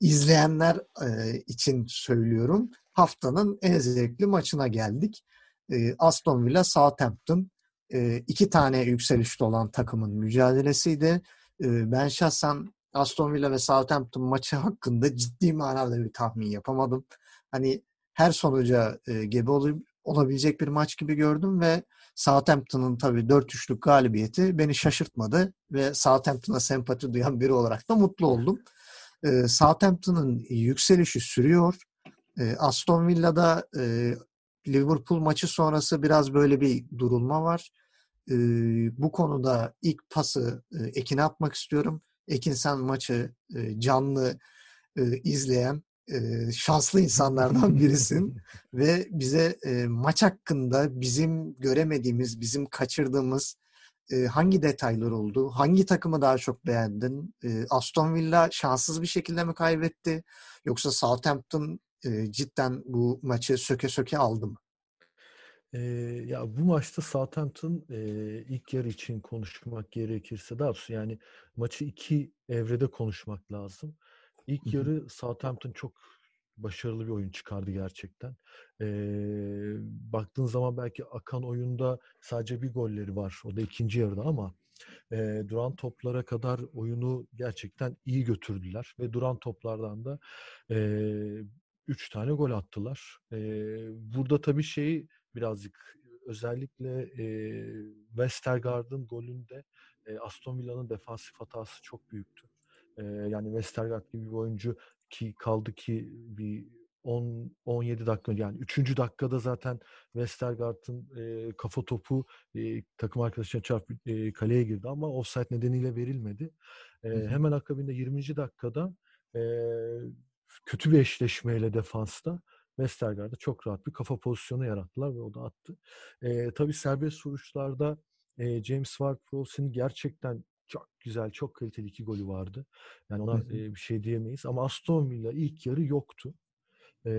izleyenler e, için söylüyorum. Haftanın en zevkli maçına geldik. E, Aston Villa Southampton e, iki tane yükselişte olan takımın mücadelesiydi. E, ben şahsen Aston Villa ve Southampton maçı hakkında ciddi manada bir tahmin yapamadım. Hani her sonuca e, gebe ol, olabilecek bir maç gibi gördüm ve Southampton'ın tabii 4-3'lük galibiyeti beni şaşırtmadı ve Southampton'a sempati duyan biri olarak da mutlu oldum. E, Southampton'ın yükselişi sürüyor. E, Aston Villa'da e, Liverpool maçı sonrası biraz böyle bir durulma var. E, bu konuda ilk pası e, Ekin'e atmak istiyorum. Ekin sen maçı e, canlı e, izleyen e, şanslı insanlardan birisin (laughs) ve bize e, maç hakkında bizim göremediğimiz, bizim kaçırdığımız e, hangi detaylar oldu? Hangi takımı daha çok beğendin? E, Aston Villa şanssız bir şekilde mi kaybetti? Yoksa Southampton e, cidden bu maçı söke söke aldı mı? Ee, ya bu maçta Southampton e, ilk yarı için konuşmak gerekirse daha doğrusu yani maçı iki evrede konuşmak lazım. İlk Hı-hı. yarı Southampton çok başarılı bir oyun çıkardı gerçekten. Ee, baktığın zaman belki akan oyunda sadece bir golleri var. O da ikinci yarıda ama e, duran toplara kadar oyunu gerçekten iyi götürdüler ve duran toplardan da e, üç tane gol attılar. E, burada tabii şeyi birazcık özellikle e, Westergaard'ın golünde e, Aston Villa'nın defansif hatası çok büyüktü. E, yani Westergaard gibi bir oyuncu ki kaldı ki bir 10 17 dakika yani 3. dakikada zaten Westergaard'ın e, kafa topu e, takım arkadaşına çarpıp e, kaleye girdi ama offside nedeniyle verilmedi. E, hemen akabinde 20. dakikada e, kötü bir eşleşmeyle defansta Westergaard'a çok rahat bir kafa pozisyonu yarattılar ve o da attı. E, tabii serbest vuruşlarda e, James Ward-Prowse'nin gerçekten çok güzel, çok kaliteli iki golü vardı. Yani ona e, bir şey diyemeyiz. Ama Aston Villa ilk yarı yoktu. E,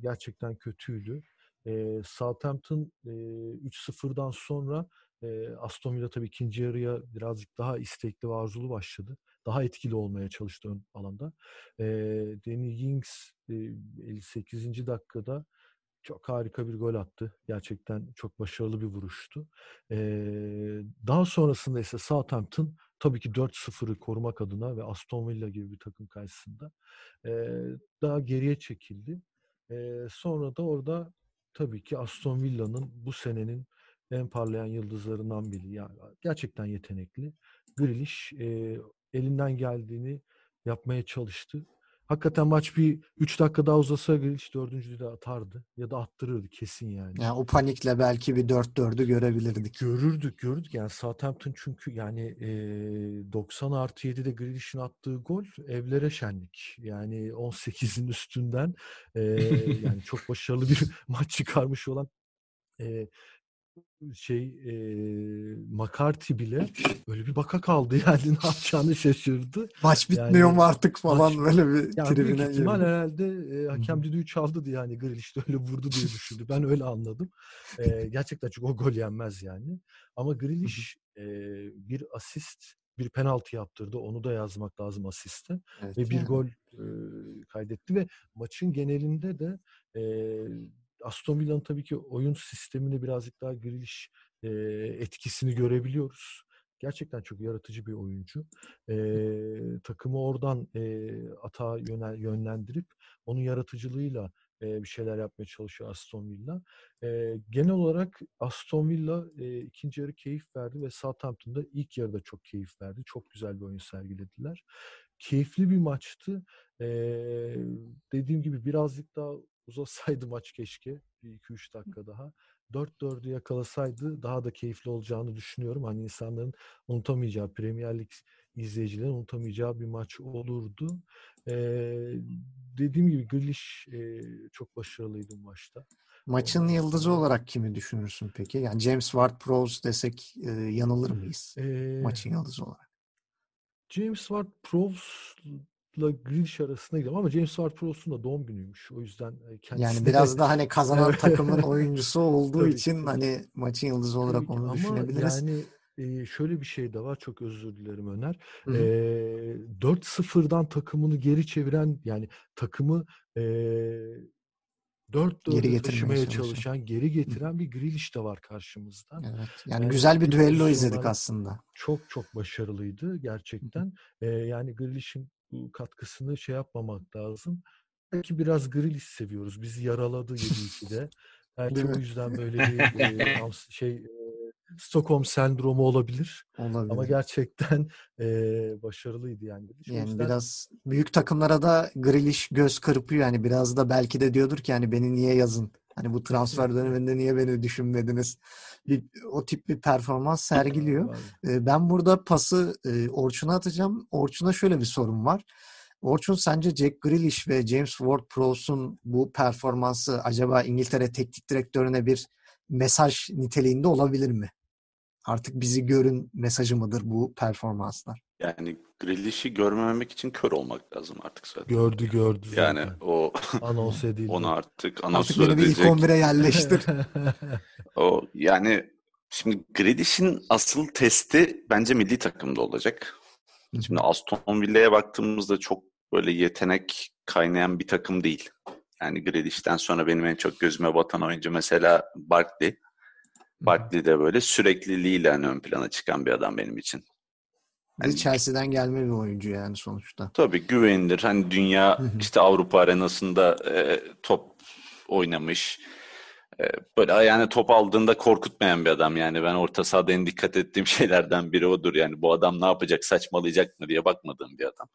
gerçekten kötüydü. E, Southampton e, 3-0'dan sonra e, Aston Villa tabii ikinci yarıya birazcık daha istekli ve arzulu başladı. Daha etkili olmaya çalıştı ön alanda. E, Danny Ings e, 58. dakikada çok harika bir gol attı. Gerçekten çok başarılı bir vuruştu. Ee, daha sonrasında ise Southampton tabii ki 4-0'ı korumak adına ve Aston Villa gibi bir takım karşısında e, daha geriye çekildi. E, sonra da orada tabii ki Aston Villa'nın bu senenin en parlayan yıldızlarından biri. Yani gerçekten yetenekli. Grealish e, elinden geldiğini yapmaya çalıştı. Hakikaten maç bir 3 dakika daha uzasa Grealish dördüncüyü de atardı. Ya da attırırdı kesin yani. Yani o panikle belki bir 4-4'ü görebilirdik. Görürdük görürdük. Yani Southampton çünkü yani e, 90 artı 7'de Grealish'in attığı gol evlere şenlik. Yani 18'in üstünden e, yani çok başarılı bir (laughs) maç çıkarmış olan e, şey e, McCarthy bile öyle bir baka kaldı (laughs) yani ne yapacağını şaşırdı. Maç bitmiyor yani, mu artık falan maç, böyle bir yani tribüne büyük ihtimal girdi. herhalde e, hakem düdüğü çaldı diye hani Grealish de öyle vurdu diye düşündü. Ben (laughs) öyle anladım. E, gerçekten çünkü o gol yenmez yani. Ama Grealish e, bir asist bir penaltı yaptırdı. Onu da yazmak lazım asiste. Evet, ve bir yani. gol e, kaydetti ve maçın genelinde de e, Aston Villa'nın tabii ki oyun sistemini birazcık daha Grealish e, etkisini görebiliyoruz. Gerçekten çok yaratıcı bir oyuncu. E, takımı oradan e, atağa yönel, yönlendirip onun yaratıcılığıyla e, bir şeyler yapmaya çalışıyor Aston Villa. E, genel olarak Aston Villa e, ikinci yarı keyif verdi ve Southampton'da ilk yarıda çok keyif verdi. Çok güzel bir oyun sergilediler. Keyifli bir maçtı. E, dediğim gibi birazcık daha uzasaydı maç keşke. Bir 2-3 dakika daha. 4-4'ü yakalasaydı daha da keyifli olacağını düşünüyorum. Hani insanların unutamayacağı, Premier Lig izleyicilerin unutamayacağı bir maç olurdu. Ee, dediğim gibi Grealish e, çok başarılıydı maçta. Maçın yıldızı olarak kimi düşünürsün peki? Yani James Ward-Prowse desek e, yanılır mıyız? Ee, Maçın yıldızı olarak. James Ward-Prowse la Grealish arasında gidiyorum ama James Ward-Prowse'un da doğum günüymüş. O yüzden kendisi Yani biraz da hani (laughs) kazanan takımın oyuncusu olduğu için hani maçın yıldızı olarak onu ama düşünebiliriz. yani e, şöyle bir şey de var. Çok özür dilerim Öner. E, 4-0'dan takımını geri çeviren yani takımı e, 4-4'e taşımaya çalışan, geri getiren bir Grealish de var karşımızda. Evet. Yani, yani güzel bir düello izledik aslında. Çok çok başarılıydı gerçekten. Ee, yani Grealish'in bu katkısını şey yapmamak lazım. Belki biraz Grealish seviyoruz. Bizi yaraladı 7-2'de. Belki o yüzden (laughs) böyle bir e, şey e, Stockholm sendromu olabilir. Olabilir. Ama gerçekten e, başarılıydı yani. Yani yüzden... biraz büyük takımlara da Grealish göz kırpıyor yani biraz da belki de diyordur ki yani beni niye yazın? Hani bu transfer döneminde niye beni düşünmediniz? Bir, o tip bir performans sergiliyor. E, ben burada pası e, Orçun'a atacağım. Orçun'a şöyle bir sorun var. Orçun sence Jack Grealish ve James Ward-Prowse'un bu performansı acaba İngiltere teknik direktörüne bir mesaj niteliğinde olabilir mi? Artık bizi görün mesajı mıdır bu performanslar? Yani Grealish'i görmemek için kör olmak lazım artık zaten. Gördü gördü zaten. Yani o anons edildi. Onu artık anons artık beni bir ilk 11'e yerleştir. (laughs) o yani şimdi Grealish'in asıl testi bence milli takımda olacak. Şimdi Aston Villa'ya baktığımızda çok böyle yetenek kaynayan bir takım değil. Yani Grealish'ten sonra benim en çok gözüme batan oyuncu mesela Barkley. Barkley de böyle sürekliliğiyle hani ön plana çıkan bir adam benim için. Yani, Chelsea'den gelme bir oyuncu yani sonuçta. Tabii güvenilir. Hani dünya işte Avrupa arenasında e, top oynamış. E, böyle yani top aldığında korkutmayan bir adam yani. Ben orta sahada en dikkat ettiğim (laughs) şeylerden biri odur. Yani bu adam ne yapacak, saçmalayacak mı diye bakmadığım bir adam.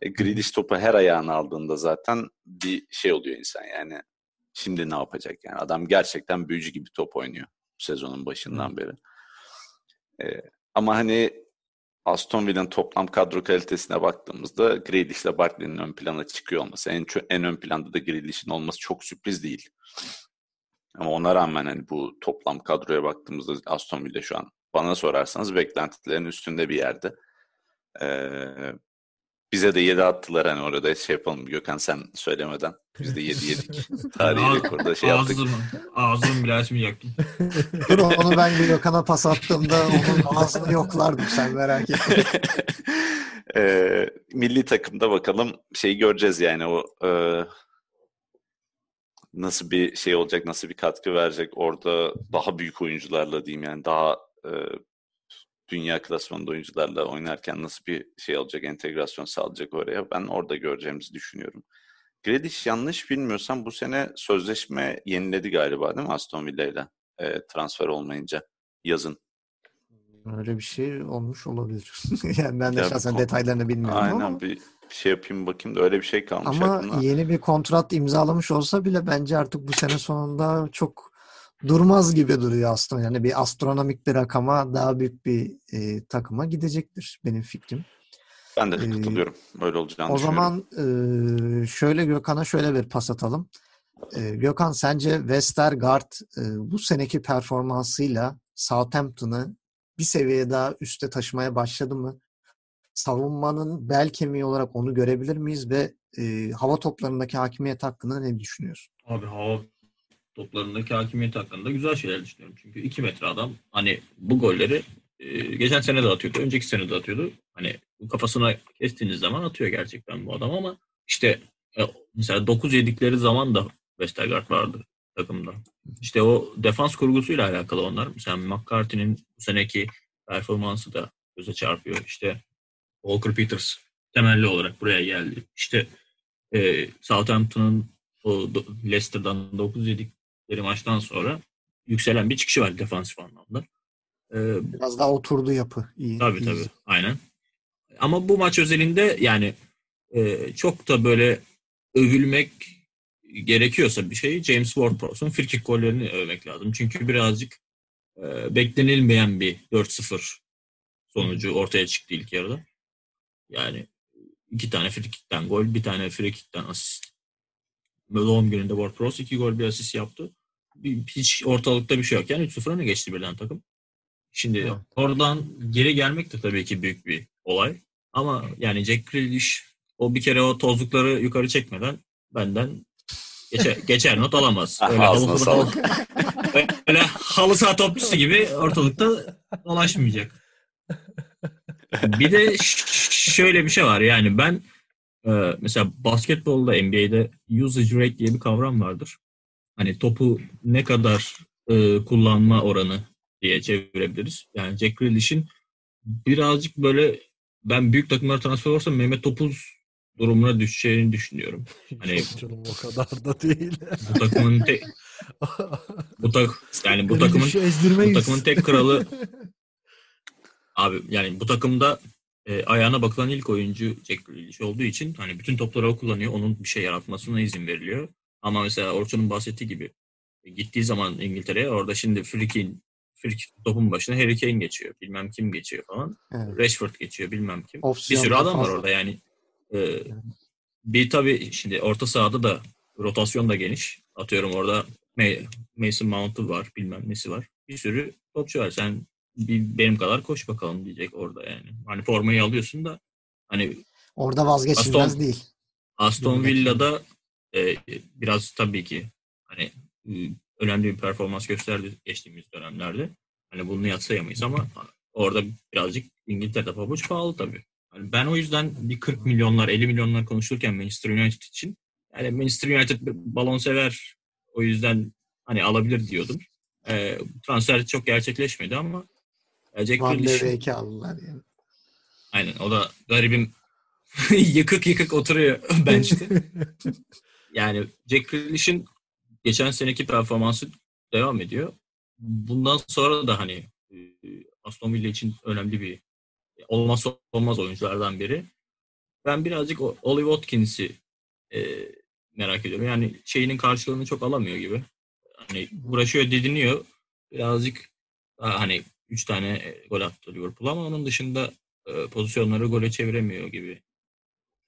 E, Grealish topu her ayağını aldığında zaten bir şey oluyor insan yani. Şimdi ne yapacak yani? Adam gerçekten büyücü gibi top oynuyor sezonun başından beri. E, ama hani Aston Villa'nın toplam kadro kalitesine baktığımızda Grealish ile Barkley'nin ön plana çıkıyor olması, en, en ön planda da Grealish'in olması çok sürpriz değil. Ama ona rağmen hani bu toplam kadroya baktığımızda Aston Villa şu an bana sorarsanız beklentilerin üstünde bir yerde. Ee, bize de 7 attılar hani orada şey yapalım Gökhan sen söylemeden. Biz de 7 yedik. (laughs) Tarihi rekorda şey yaptık. Ağzım, ağzım bile açmayacaktım. (laughs) Dur onu ben Gökhan'a pas attığımda onun ağzını yoklardım sen merak etme. (laughs) e, milli takımda bakalım şeyi göreceğiz yani o e, nasıl bir şey olacak, nasıl bir katkı verecek orada daha büyük oyuncularla diyeyim yani daha e, dünya klasmanında oyuncularla oynarken nasıl bir şey alacak, entegrasyon sağlayacak oraya ben orada göreceğimizi düşünüyorum. Grealish yanlış bilmiyorsam bu sene sözleşme yeniledi galiba değil mi Aston Villa ile? e, transfer olmayınca yazın. Öyle bir şey olmuş olabilir. (laughs) yani ben de ya şahsen detaylarını bilmiyorum aynen, ama. bir şey yapayım bakayım da öyle bir şey kalmış Ama aklımda. yeni bir kontrat imzalamış olsa bile bence artık bu sene sonunda çok durmaz gibi duruyor aslında. Yani bir astronomik bir rakama daha büyük bir e, takıma gidecektir benim fikrim. Ben de katılıyorum. Böyle olacağını O zaman e, şöyle Gökhan'a şöyle bir pas atalım. E, Gökhan sence Westergaard e, bu seneki performansıyla Southampton'ı bir seviye daha üste taşımaya başladı mı? Savunmanın bel kemiği olarak onu görebilir miyiz ve e, hava toplarındaki hakimiyet hakkında ne düşünüyorsun? Abi hava toplarındaki hakimiyet hakkında güzel şeyler düşünüyorum. Çünkü 2 metre adam hani bu golleri e, geçen sene de atıyordu, önceki sene de atıyordu. Hani kafasına kestiğiniz zaman atıyor gerçekten bu adam ama işte e, mesela 9 yedikleri zaman da Westergaard vardı takımda. İşte o defans kurgusuyla alakalı onlar. Mesela McCarthy'nin bu seneki performansı da göze çarpıyor. İşte Walker Peters temelli olarak buraya geldi. İşte e, Southampton'ın o Leicester'dan 9 yedikleri maçtan sonra yükselen bir çıkışı var defansif anlamda. Ee, Biraz daha oturdu yapı. İyi, tabii iyi. tabii. Aynen. Ama bu maç özelinde yani e, çok da böyle övülmek gerekiyorsa bir şey James Ward-Prowse'un frikik gollerini övmek lazım. Çünkü birazcık e, beklenilmeyen bir 4-0 sonucu ortaya çıktı ilk yarıda. Yani iki tane frikikten gol, bir tane frikikten asist. Doğum gününde Ward-Prowse iki gol bir asist yaptı. Hiç ortalıkta bir şey yok. Yani 3-0 öne geçti birden takım. Şimdi evet. oradan geri gelmek de tabii ki büyük bir olay. Ama yani Jack Grealish o bir kere o tozlukları yukarı çekmeden benden geçer, (laughs) geçer not alamaz. Öyle halı, halı, (laughs) öyle halı saha topçusu gibi ortalıkta dolaşmayacak. Bir de şöyle bir şey var yani ben mesela basketbolda NBA'de usage rate diye bir kavram vardır. Hani topu ne kadar kullanma oranı diye çevirebiliriz. Yani Jack Grealish'in birazcık böyle ben büyük takımlara transfer olursam Mehmet Topuz durumuna düşeceğini düşünüyorum. (laughs) Hani canım o kadar da değil. Bu takımın tek (laughs) bu tak yani bu takımın bu takımın tek kralı (laughs) abi yani bu takımda e, ayağına bakılan ilk oyuncu Jack Grealish olduğu için hani bütün topları o kullanıyor. Onun bir şey yaratmasına izin veriliyor. Ama mesela Orçun'un bahsettiği gibi gittiği zaman İngiltere'ye orada şimdi Frik'in Frik topun başına Harry Kane geçiyor. Bilmem kim geçiyor falan. Evet. Rashford geçiyor bilmem kim. Opsiyon bir sürü adam fazla. var orada yani. Yani. Bir tabii şimdi orta sahada da rotasyon da geniş. Atıyorum orada Mason Mount'u var bilmem nesi var. Bir sürü topçu var. Sen bir, benim kadar koş bakalım diyecek orada yani. Hani formayı alıyorsun da hani orada vazgeçilmez Aston, değil. Aston Villa'da e, biraz tabii ki hani önemli bir performans gösterdi geçtiğimiz dönemlerde. Hani bunu yatsayamayız ama orada birazcık İngiltere'de pabuç pahalı tabii. Yani ben o yüzden bir 40 milyonlar 50 milyonlar konuşurken Manchester United için yani Manchester United balon sever o yüzden hani alabilir diyordum. E, transfer çok gerçekleşmedi ama Jack Van de aldılar yani. Aynen o da garibim (laughs) yıkık yıkık oturuyor (laughs) bench'te. (laughs) yani Jack Grealish'in geçen seneki performansı devam ediyor. Bundan sonra da hani Aston Villa için önemli bir olmazsa olmaz oyunculardan biri. Ben birazcık Ollie Watkins'i e, merak ediyorum. Yani şeyinin karşılığını çok alamıyor gibi. Hani uğraşıyor, didiniyor. Birazcık daha hani 3 tane gol attı Liverpool ama onun dışında e, pozisyonları gole çeviremiyor gibi.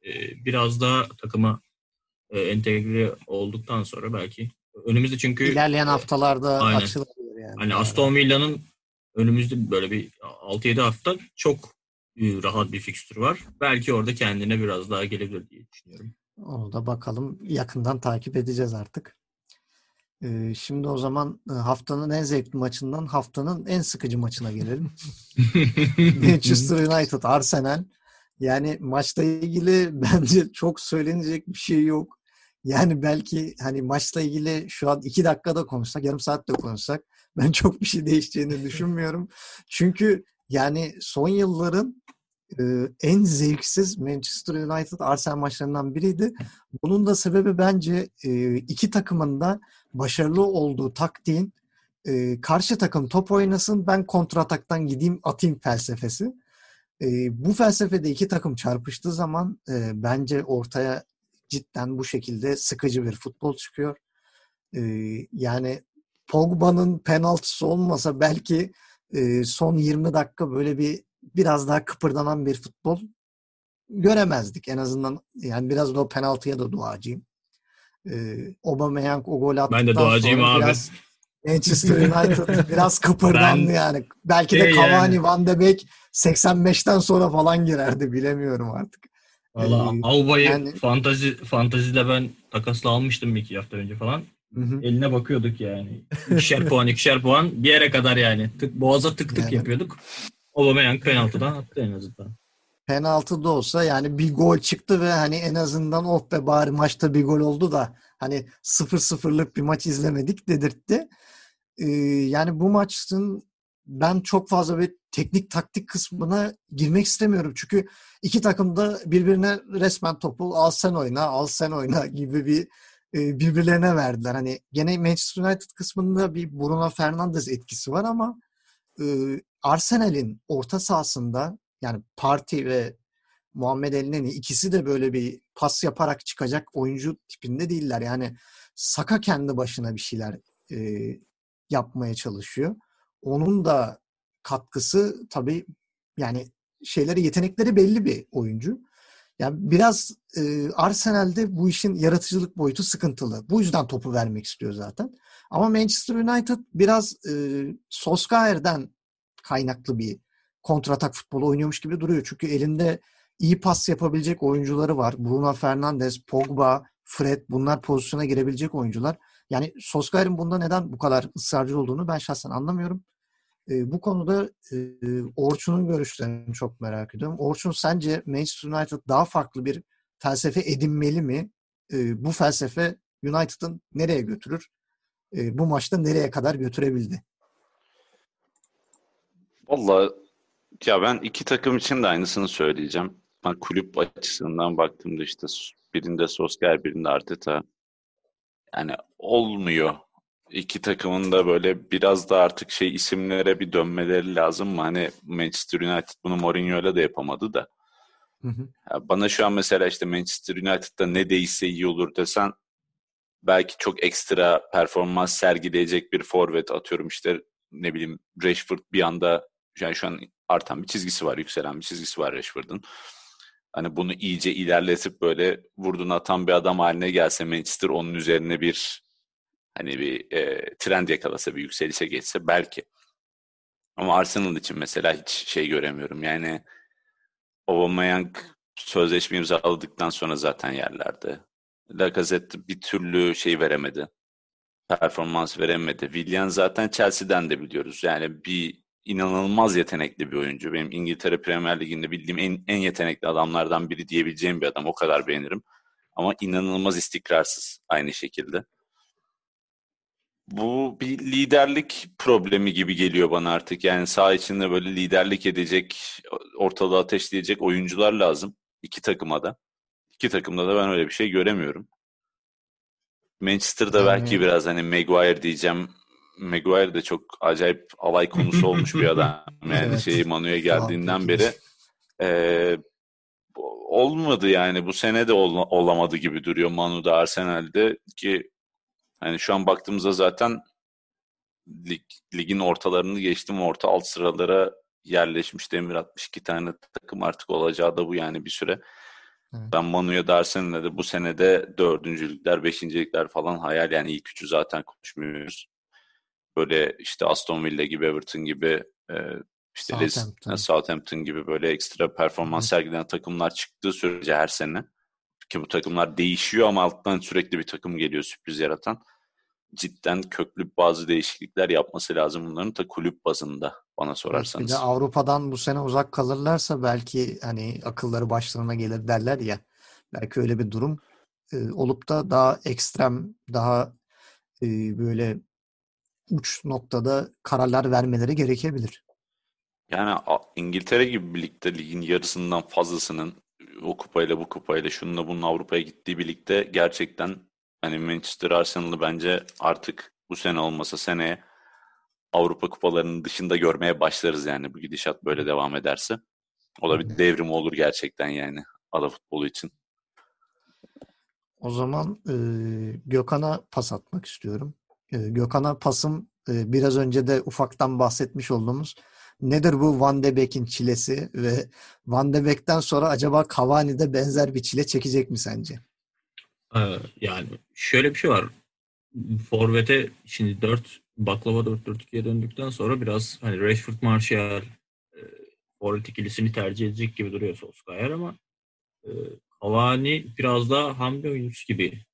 E, biraz daha takıma e, entegre olduktan sonra belki önümüzde çünkü ilerleyen haftalarda aynen. açılabilir yani. Hani Aston Villa'nın önümüzde böyle bir 6-7 hafta çok rahat bir fikstür var. Belki orada kendine biraz daha gelebilir diye düşünüyorum. Onu da bakalım. Yakından takip edeceğiz artık. Ee, şimdi o zaman haftanın en zevkli maçından haftanın en sıkıcı maçına gelelim. (laughs) Manchester United, Arsenal. Yani maçla ilgili bence çok söylenecek bir şey yok. Yani belki hani maçla ilgili şu an iki dakikada konuşsak, yarım saatte konuşsak (laughs) ben çok bir şey değişeceğini düşünmüyorum. Çünkü yani son yılların e, en zevksiz Manchester United Arsenal maçlarından biriydi. Bunun da sebebi bence e, iki takımın da başarılı olduğu taktiğin e, karşı takım top oynasın ben kontrataktan gideyim atayım felsefesi. E, bu felsefede iki takım çarpıştığı zaman e, bence ortaya cidden bu şekilde sıkıcı bir futbol çıkıyor. E, yani Pogba'nın penaltısı olmasa belki e, son 20 dakika böyle bir biraz daha kıpırdanan bir futbol göremezdik. En azından yani biraz da o penaltıya da duacıyım. Ee, Aubameyang o gol attıktan ben de duacıyım sonra abi. biraz Manchester United (laughs) biraz kıpırdandı Ben- yani. Belki de Şey Cavani, yani. Van de Beek 85'ten sonra falan girerdi bilemiyorum artık. Valla Ee, Auba'yı yani- fantazi fantazide ben takasla almıştım bir iki hafta önce falan. Hı hı. Eline bakıyorduk yani. İkişer puan, ikişer puan bir yere kadar yani. Tık, boğaza tık tık Yani. yapıyorduk. Aubameyang penaltıdan attı en azından. penaltı da olsa yani bir gol çıktı ve hani en azından oh be bari maçta bir gol oldu da hani 0-0'lık bir maç izlemedik dedirtti. Ee, yani bu maçın ben çok fazla bir teknik taktik kısmına girmek istemiyorum. Çünkü iki takım da birbirine resmen topu al sen oyna, al sen oyna gibi bir e, birbirlerine verdiler. Hani gene Manchester United kısmında bir Bruno Fernandes etkisi var ama e, Arsenal'in orta sahasında yani Parti ve Muhammed Elneny ikisi de böyle bir pas yaparak çıkacak oyuncu tipinde değiller. Yani Saka kendi başına bir şeyler e, yapmaya çalışıyor. Onun da katkısı tabii yani şeyleri yetenekleri belli bir oyuncu. Yani biraz e, Arsenal'de bu işin yaratıcılık boyutu sıkıntılı. Bu yüzden topu vermek istiyor zaten. Ama Manchester United biraz e, Solskjaer'den kaynaklı bir kontratak futbolu oynuyormuş gibi duruyor. Çünkü elinde iyi pas yapabilecek oyuncuları var. Bruno Fernandes, Pogba, Fred bunlar pozisyona girebilecek oyuncular. Yani Solskjaer'in bunda neden bu kadar ısrarcı olduğunu ben şahsen anlamıyorum. Bu konuda e, Orçun'un görüşlerini çok merak ediyorum. Orçun sence Manchester United daha farklı bir felsefe edinmeli mi? E, bu felsefe United'ın nereye götürür? E, bu maçta nereye kadar götürebildi? Vallahi ya ben iki takım için de aynısını söyleyeceğim. Ben kulüp açısından baktığımda işte birinde Solskjaer birinde Arteta yani olmuyor. İki takımın da böyle biraz da artık şey isimlere bir dönmeleri lazım mı? Hani Manchester United bunu Mourinho'yla da yapamadı da. Hı hı. Ya bana şu an mesela işte Manchester United'da ne değişse iyi olur desen belki çok ekstra performans sergileyecek bir forvet atıyorum işte ne bileyim Rashford bir anda yani şu an artan bir çizgisi var, yükselen bir çizgisi var Rashford'un. Hani bunu iyice ilerletip böyle vurdun atan bir adam haline gelse Manchester onun üzerine bir hani bir e, trend yakalasa bir yükselişe geçse belki. Ama Arsenal için mesela hiç şey göremiyorum. Yani Aubameyang sözleşme imzaladıktan sonra zaten yerlerde. Lacazette bir türlü şey veremedi. Performans veremedi. Willian zaten Chelsea'den de biliyoruz. Yani bir inanılmaz yetenekli bir oyuncu. Benim İngiltere Premier Ligi'nde bildiğim en, en yetenekli adamlardan biri diyebileceğim bir adam. O kadar beğenirim. Ama inanılmaz istikrarsız aynı şekilde. Bu bir liderlik problemi gibi geliyor bana artık. Yani saha içinde böyle liderlik edecek, ortalığı ateşleyecek oyuncular lazım. iki takıma da. İki takımda da ben öyle bir şey göremiyorum. Manchester'da Yani- belki biraz hani Maguire diyeceğim. Maguire de çok acayip alay konusu olmuş bir adam. (laughs) Yani Evet. şey Manu'ya geldiğinden beri eee, olmadı yani. Bu sene de ol- olamadı gibi duruyor Manu'da Arsenal'de ki hani şu an baktığımızda zaten lig, ligin ortalarını geçtim orta alt sıralara yerleşmiş Demir 62 tane takım artık olacağı da bu yani bir süre. Evet. Ben Manu'ya da Arsenal'e de bu senede dördüncülükler, beşincilikler falan hayal yani ilk üçü zaten konuşmuyoruz. Böyle işte Aston Villa gibi, Everton gibi e, işte Southampton. Southampton gibi böyle ekstra performans Hı. sergileyen takımlar çıktığı sürece her sene ki bu takımlar değişiyor ama alttan sürekli bir takım geliyor sürpriz yaratan. Cidden köklü bazı değişiklikler yapması lazım bunların da kulüp bazında bana Bir sorarsanız. de Avrupa'dan bu sene uzak kalırlarsa belki hani akılları başlarına gelir derler ya. Belki öyle bir durum e, olup da daha ekstrem, daha e, böyle uç noktada kararlar vermeleri gerekebilir. Yani İngiltere gibi birlikte ligin yarısından fazlasının o kupayla bu kupayla şununla bunun Avrupa'ya gittiği birlikte gerçekten hani Manchester Arsenal'ı bence artık bu sene olmasa seneye Avrupa kupalarının dışında görmeye başlarız yani bu gidişat böyle devam ederse. O da bir devrim olur gerçekten yani ada futbolu için. O zaman e, Gökhan'a pas atmak istiyorum. E, Gökhan'a pasım e, biraz önce de ufaktan bahsetmiş olduğumuz nedir bu Van de Beek'in çilesi ve Van de Beek'ten sonra acaba Cavani de benzer bir çile çekecek mi sence? Ee, yani şöyle bir şey var. Forvet'e şimdi 4 baklava 4-4-2'ye döndükten sonra biraz hani Rashford Martial e, forvet ikilisini tercih edecek gibi duruyor Solskjaer ama e, Cavani biraz daha hamle oyuncusu gibi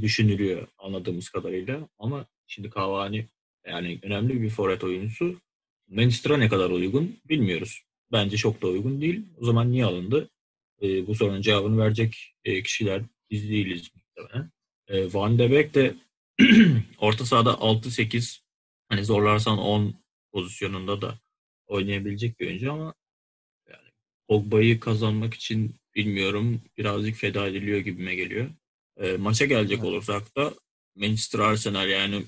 düşünülüyor anladığımız kadarıyla. Ama şimdi Cavani yani önemli bir forvet oyuncusu. Manchester'a ne kadar uygun bilmiyoruz. Bence çok da uygun değil. O zaman niye alındı? E, bu sorunun cevabını verecek e, kişiler biz değiliz muhtemelen. E, Van de Beek de (clears throat) orta sahada 6-8 hani zorlarsan 10 pozisyonunda da oynayabilecek bir oyuncu ama yani Pogba'yı kazanmak için bilmiyorum birazcık feda ediliyor gibime geliyor. E, maça gelecek evet. olursak da Manchester Arsenal yani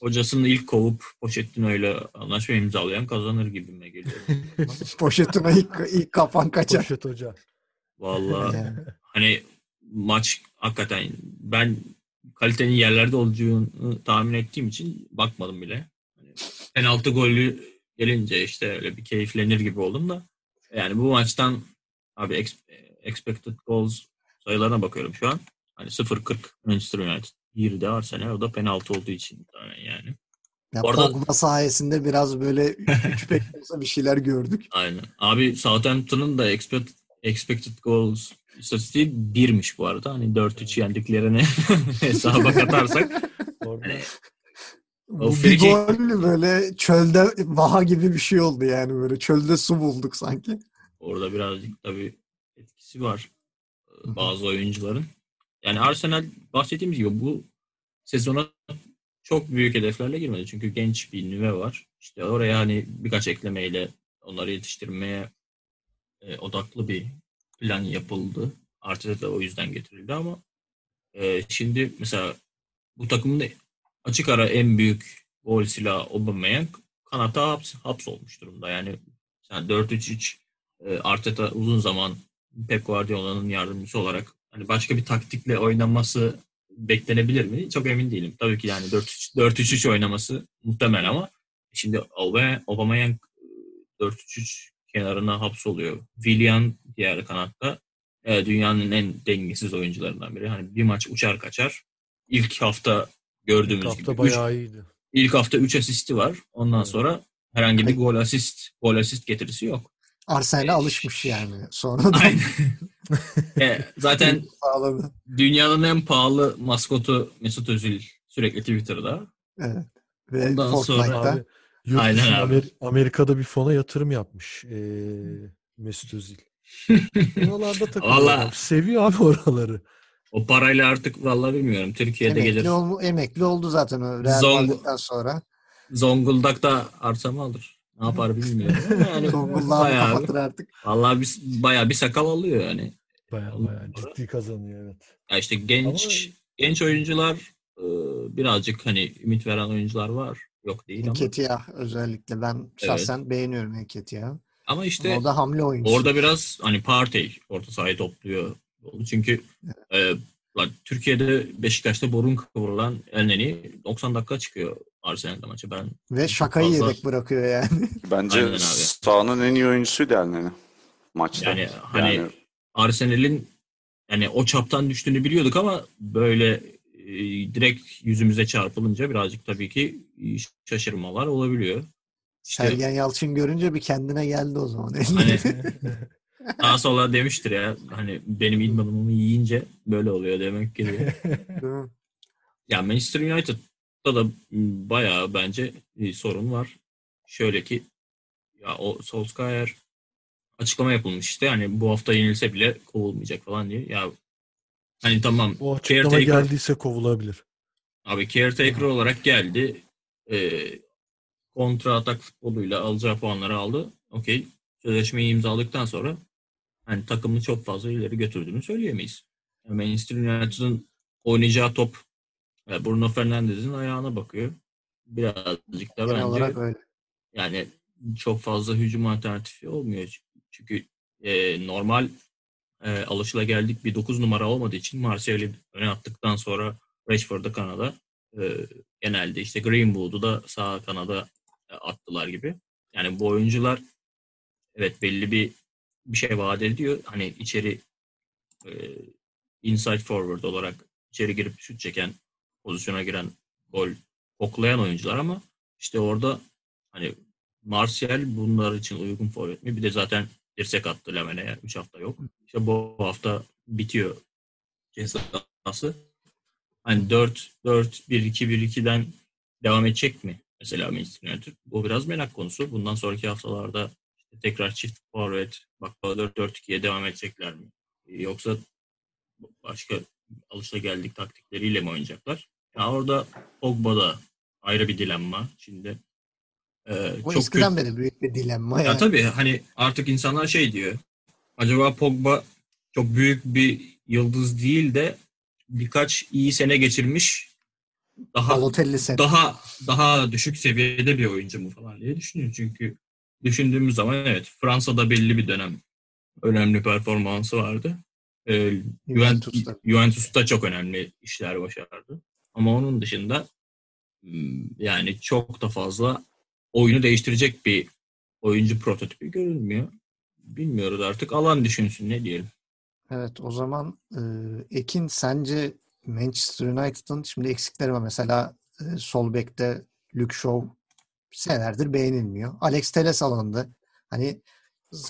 hocasını ilk kovup Pochettino ile anlaşma imzalayan kazanır gibime geliyor. (laughs) Pochettino ilk, ilk kafan kaçar. Poşet hoca. Vallahi hani maç hakikaten ben kalitenin yerlerde olacağını tahmin ettiğim için bakmadım bile. Hani penaltı golü gelince işte öyle bir keyiflenir gibi oldum da yani bu maçtan abi expected goals sayılarına bakıyorum şu an. Hani 0-40 Manchester United. Bir de Arsenal o da penaltı olduğu için yani. Ya Orada, Pogba sayesinde biraz böyle (laughs) 3 5 bir şeyler gördük. Aynen. Abi Southampton'ın da expected, expected goals istatistiği birmiş bu arada. Hani 4-3 yendiklerini (laughs) hesaba katarsak. (laughs) hani, bu bir gol böyle çölde vaha gibi bir şey oldu yani böyle çölde su bulduk sanki. Orada birazcık tabii etkisi var bazı oyuncuların. Yani Arsenal bahsettiğimiz gibi bu sezona çok büyük hedeflerle girmedi. Çünkü genç bir nüve var. İşte oraya hani birkaç eklemeyle onları yetiştirmeye e, odaklı bir plan yapıldı. Arteta da o yüzden getirildi ama e, şimdi mesela bu takımın açık ara en büyük gol silahı Aubameyang kanata haps, hapsolmuş durumda. Yani, yani 4-3-3 e, Arteta uzun zaman Pep Guardiola'nın yardımcısı olarak hani başka bir taktikle oynaması beklenebilir mi? Çok emin değilim. Tabii ki yani 4-3-3 oynaması muhtemel ama şimdi Aubameyang 4-3-3 kenarına hapsoluyor. Willian diğer kanatta e, dünyanın en dengesiz oyuncularından biri. Hani bir maç uçar kaçar. İlk hafta gördüğümüz ilk hafta gibi. bayağı üç, iyiydi. İlk hafta 3 asisti var. Ondan evet. sonra herhangi bir gol asist gol asist getirisi yok. Arsenal'e e, alışmış (laughs) yani. Sonra da (laughs) e, zaten dünyanın en pahalı maskotu Mesut Özil sürekli Twitter'da. Evet. Ve Ondan sonra abi, Aynen abi. Amer- Amerika'da bir fona yatırım yapmış ee, Mesut Özil. Oralarda (laughs) takılıyor. Vallahi... Seviyor abi oraları. O parayla artık vallahi bilmiyorum. Türkiye'de emekli gelir. Ol, emekli oldu zaten o Real Zong Madrid'den sonra. Zonguldak'ta arsa mı alır? Ne yapar bilmiyorum. (laughs) Yani Zonguldak'ı kapatır artık. Vallahi bir, bayağı bir sakal alıyor yani. Bayağı bayağı ciddi kazanıyor evet. Ya işte genç Ama... genç oyuncular birazcık hani ümit veren oyuncular var. Yok değil ama. Enketiah özellikle ben şahsen evet. beğeniyorum Enketiah. Ama işte o da hamle oyuncusu. Orada biraz hani Partey orta sahayı topluyor. Çünkü evet. e, Türkiye'de Beşiktaş'ta borun kıvrılan Elneni 90 dakika çıkıyor Arsenal'de maçı. Ben Ve şakayı fazla... yedek bırakıyor yani. (laughs) Bence sahanın en iyi oyuncusuydu Elneni maçta. Yani hani yani... Arsenal'in yani o çaptan düştüğünü biliyorduk ama böyle e, direkt yüzümüze çarpılınca birazcık tabii ki şaşırmalar olabiliyor. İşte, Sergen Yalçın görünce bir kendine geldi o zaman. Hani, (laughs) daha sonra demiştir ya hani benim idmanımı yiyince böyle oluyor demek ki diye. ya Manchester United'da da bayağı bence bir sorun var. Şöyle ki ya o Solskjaer açıklama yapılmış işte yani bu hafta yenilse bile kovulmayacak falan diye. Ya Hani tamam. O açıklama caretaker, geldiyse kovulabilir. Abi caretaker olarak geldi. E, kontra atak futboluyla alacağı puanları aldı. Okey. Sözleşmeyi imzaladıktan sonra hani takımını çok fazla ileri götürdüğünü söyleyemeyiz. Yani Manchester United'ın oynayacağı top Bruno Fernandes'in ayağına bakıyor. birazcık da bence olarak öyle. yani çok fazla hücum alternatifi olmuyor. Çünkü e, normal e, geldik bir 9 numara olmadığı için Martial'i öne attıktan sonra Rashford'da kanada e, genelde işte Greenwood'u da sağ kanada e, attılar gibi. Yani bu oyuncular evet belli bir bir şey vaat ediyor. Hani içeri e, inside forward olarak içeri girip şut çeken pozisyona giren gol oklayan oyuncular ama işte orada hani Martial bunlar için uygun forvet mi? Bir de zaten dirsek attı Lemene'ye. 3 hafta yok. İşte bu hafta bitiyor cezası. Hani 4 4 1 2 1 2'den devam edecek mi? Mesela Manchester United. Bu biraz merak konusu. Bundan sonraki haftalarda işte tekrar çift forvet bak 4 4 2'ye devam edecekler mi? Yoksa başka alışa geldik taktikleriyle mi oynayacaklar? Ya orada Pogba'da ayrı bir dilemma. Şimdi ee, o çok eskiden kötü. beri büyük bir dilemma. Ya yani. tabii hani artık insanlar şey diyor. Acaba Pogba çok büyük bir yıldız değil de birkaç iyi sene geçirmiş daha daha daha düşük seviyede bir oyuncu mu falan diye düşünüyorum. Çünkü düşündüğümüz zaman evet Fransa'da belli bir dönem önemli performansı vardı. Ee, Juventus'ta. Juventus'ta çok önemli işler başardı. Ama onun dışında hmm, yani çok da fazla oyunu değiştirecek bir oyuncu prototipi görünmüyor. Bilmiyoruz artık. Alan düşünsün ne diyelim. Evet o zaman e, Ekin sence Manchester United'ın şimdi eksikleri var. Mesela e, sol bekte Luke Shaw senelerdir beğenilmiyor. Alex Teles alındı. Hani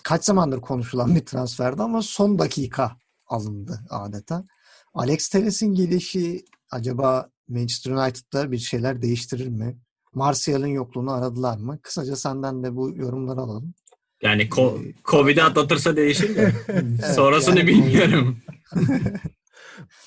kaç zamandır konuşulan bir transferdi ama son dakika alındı adeta. Alex Teles'in gelişi acaba Manchester United'da bir şeyler değiştirir mi? Martial'ın yokluğunu aradılar mı? Kısaca senden de bu yorumları alalım. Yani ko- ee, Covid'i atlatırsa değişir mi? (laughs) evet, Sonrasını yani, bilmiyorum. (laughs)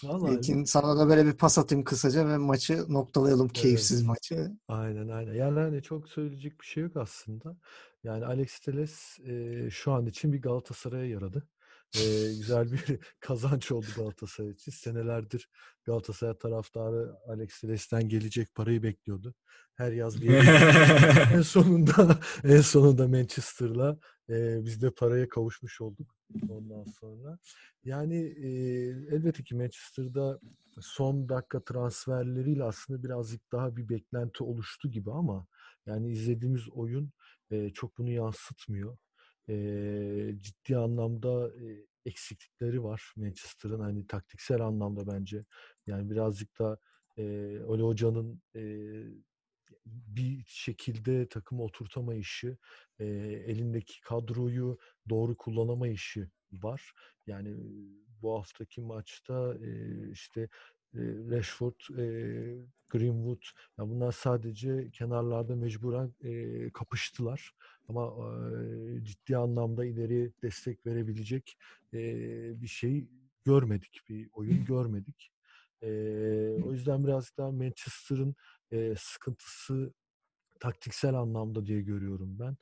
Vallahi. Ekin sana da böyle bir pas atayım kısaca ve maçı noktalayalım. Evet. Keyifsiz maçı. Aynen aynen. Yani hani çok söyleyecek bir şey yok aslında. Yani Alex Teles e, şu an için bir Galatasaray'a yaradı e, güzel bir (laughs) kazanç oldu Galatasaray için. Senelerdir Galatasaray taraftarı Alex Telles'ten gelecek parayı bekliyordu. Her yaz bir (laughs) en sonunda (laughs) en sonunda Manchester'la e, biz de paraya kavuşmuş olduk ondan sonra. Yani e, elbette ki Manchester'da son dakika transferleriyle aslında birazcık daha bir beklenti oluştu gibi ama yani izlediğimiz oyun e, çok bunu yansıtmıyor e, ciddi anlamda e, eksiklikleri var Manchester'ın hani taktiksel anlamda bence. Yani birazcık da e, Ole Hoca'nın e, bir şekilde takımı oturtamayışı, e, elindeki kadroyu doğru kullanamayışı var. Yani bu haftaki maçta e, işte Rashford, Greenwood ya bunlar sadece kenarlarda mecburen kapıştılar. Ama ciddi anlamda ileri destek verebilecek bir şey görmedik, bir oyun (laughs) görmedik. o yüzden biraz daha Manchester'ın sıkıntısı taktiksel anlamda diye görüyorum ben.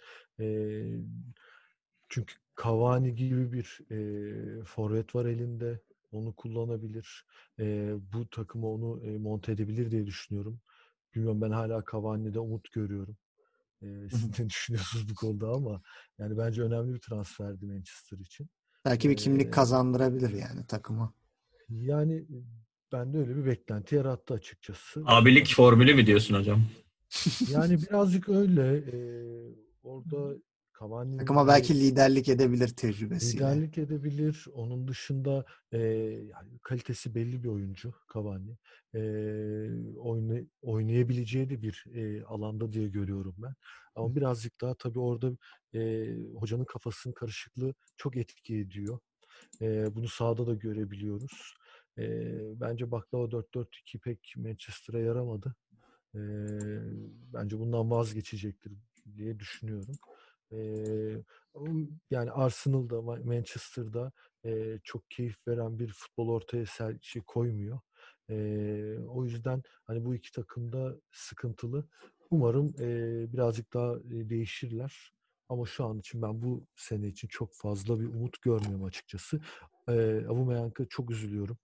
çünkü Cavani gibi bir e, forvet var elinde onu kullanabilir. E, bu takımı onu e, monte edebilir diye düşünüyorum. Bilmiyorum ben hala Cavani'de umut görüyorum. E, siz ne düşünüyorsunuz bu konuda ama yani bence önemli bir transferdi Manchester için. Belki bir kimlik ee, kazandırabilir yani takıma. Yani ben de öyle bir beklenti yarattı açıkçası. Abilik formülü mü diyorsun hocam? Yani birazcık öyle. Ee, orada Cavani'nin Takıma belki liderlik edebilir tecrübesiyle. Liderlik edebilir. Onun dışında e, yani kalitesi belli bir oyuncu Cavani. E, oyna, oynayabileceği de bir e, alanda diye görüyorum ben. Ama birazcık daha tabii orada e, hocanın kafasının karışıklığı çok etki ediyor. E, bunu sahada da görebiliyoruz. E, bence baklava 4-4-2 pek Manchester'a yaramadı. E, bence bundan vazgeçecektir diye düşünüyorum yani Arsenal'da, Manchester'da çok keyif veren bir futbol ortaya şey koymuyor. o yüzden hani bu iki takım da sıkıntılı. Umarım birazcık daha değişirler. Ama şu an için ben bu sene için çok fazla bir umut görmüyorum açıkçası. E, Aubameyang'a çok üzülüyorum.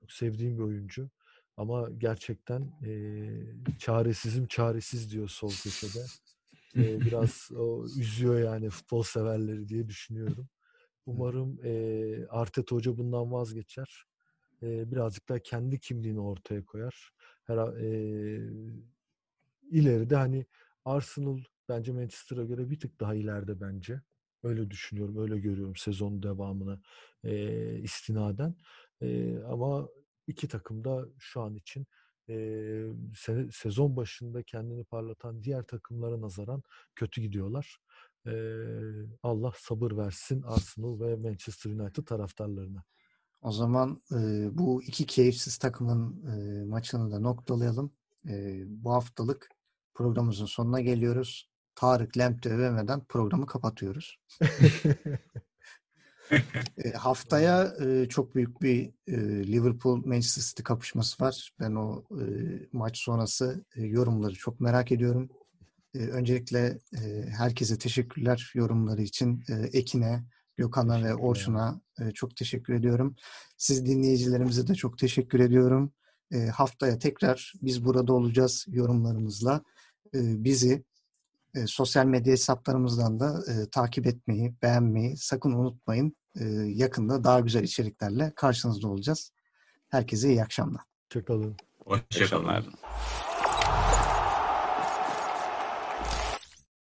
Çok sevdiğim bir oyuncu. Ama gerçekten e, çaresizim çaresiz diyor sol köşede. E, (laughs) biraz o üzüyor yani futbol severleri diye düşünüyorum. Umarım e, Arteta Hoca bundan vazgeçer. E, birazcık daha kendi kimliğini ortaya koyar. Her, e, ileride hani Arsenal bence Manchester'a göre bir tık daha ileride bence. Öyle düşünüyorum, öyle görüyorum sezon devamına e, istinaden. E, ama iki takım da şu an için e, se- sezon başında kendini parlatan diğer takımlara nazaran kötü gidiyorlar. E, Allah sabır versin Arsenal ve Manchester United taraftarlarına. O zaman e, bu iki keyifsiz takımın e, maçını da noktalayalım. E, bu haftalık programımızın sonuna geliyoruz. Tarık Lemp'te övemeden programı kapatıyoruz. (laughs) e, haftaya e, çok büyük bir e, Liverpool Manchester City kapışması var. Ben o e, maç sonrası e, yorumları çok merak ediyorum. E, öncelikle e, herkese teşekkürler yorumları için. E, Ekin'e, Gökhan'a ve. Orçun'a e, çok teşekkür ediyorum. Siz dinleyicilerimize de çok teşekkür ediyorum. E, haftaya tekrar biz burada olacağız yorumlarımızla. E, bizi e, sosyal medya hesaplarımızdan da e, takip etmeyi, beğenmeyi sakın unutmayın. E, yakında daha güzel içeriklerle karşınızda olacağız. Herkese iyi akşamlar. Hoşçakalın. Hoşçakalın.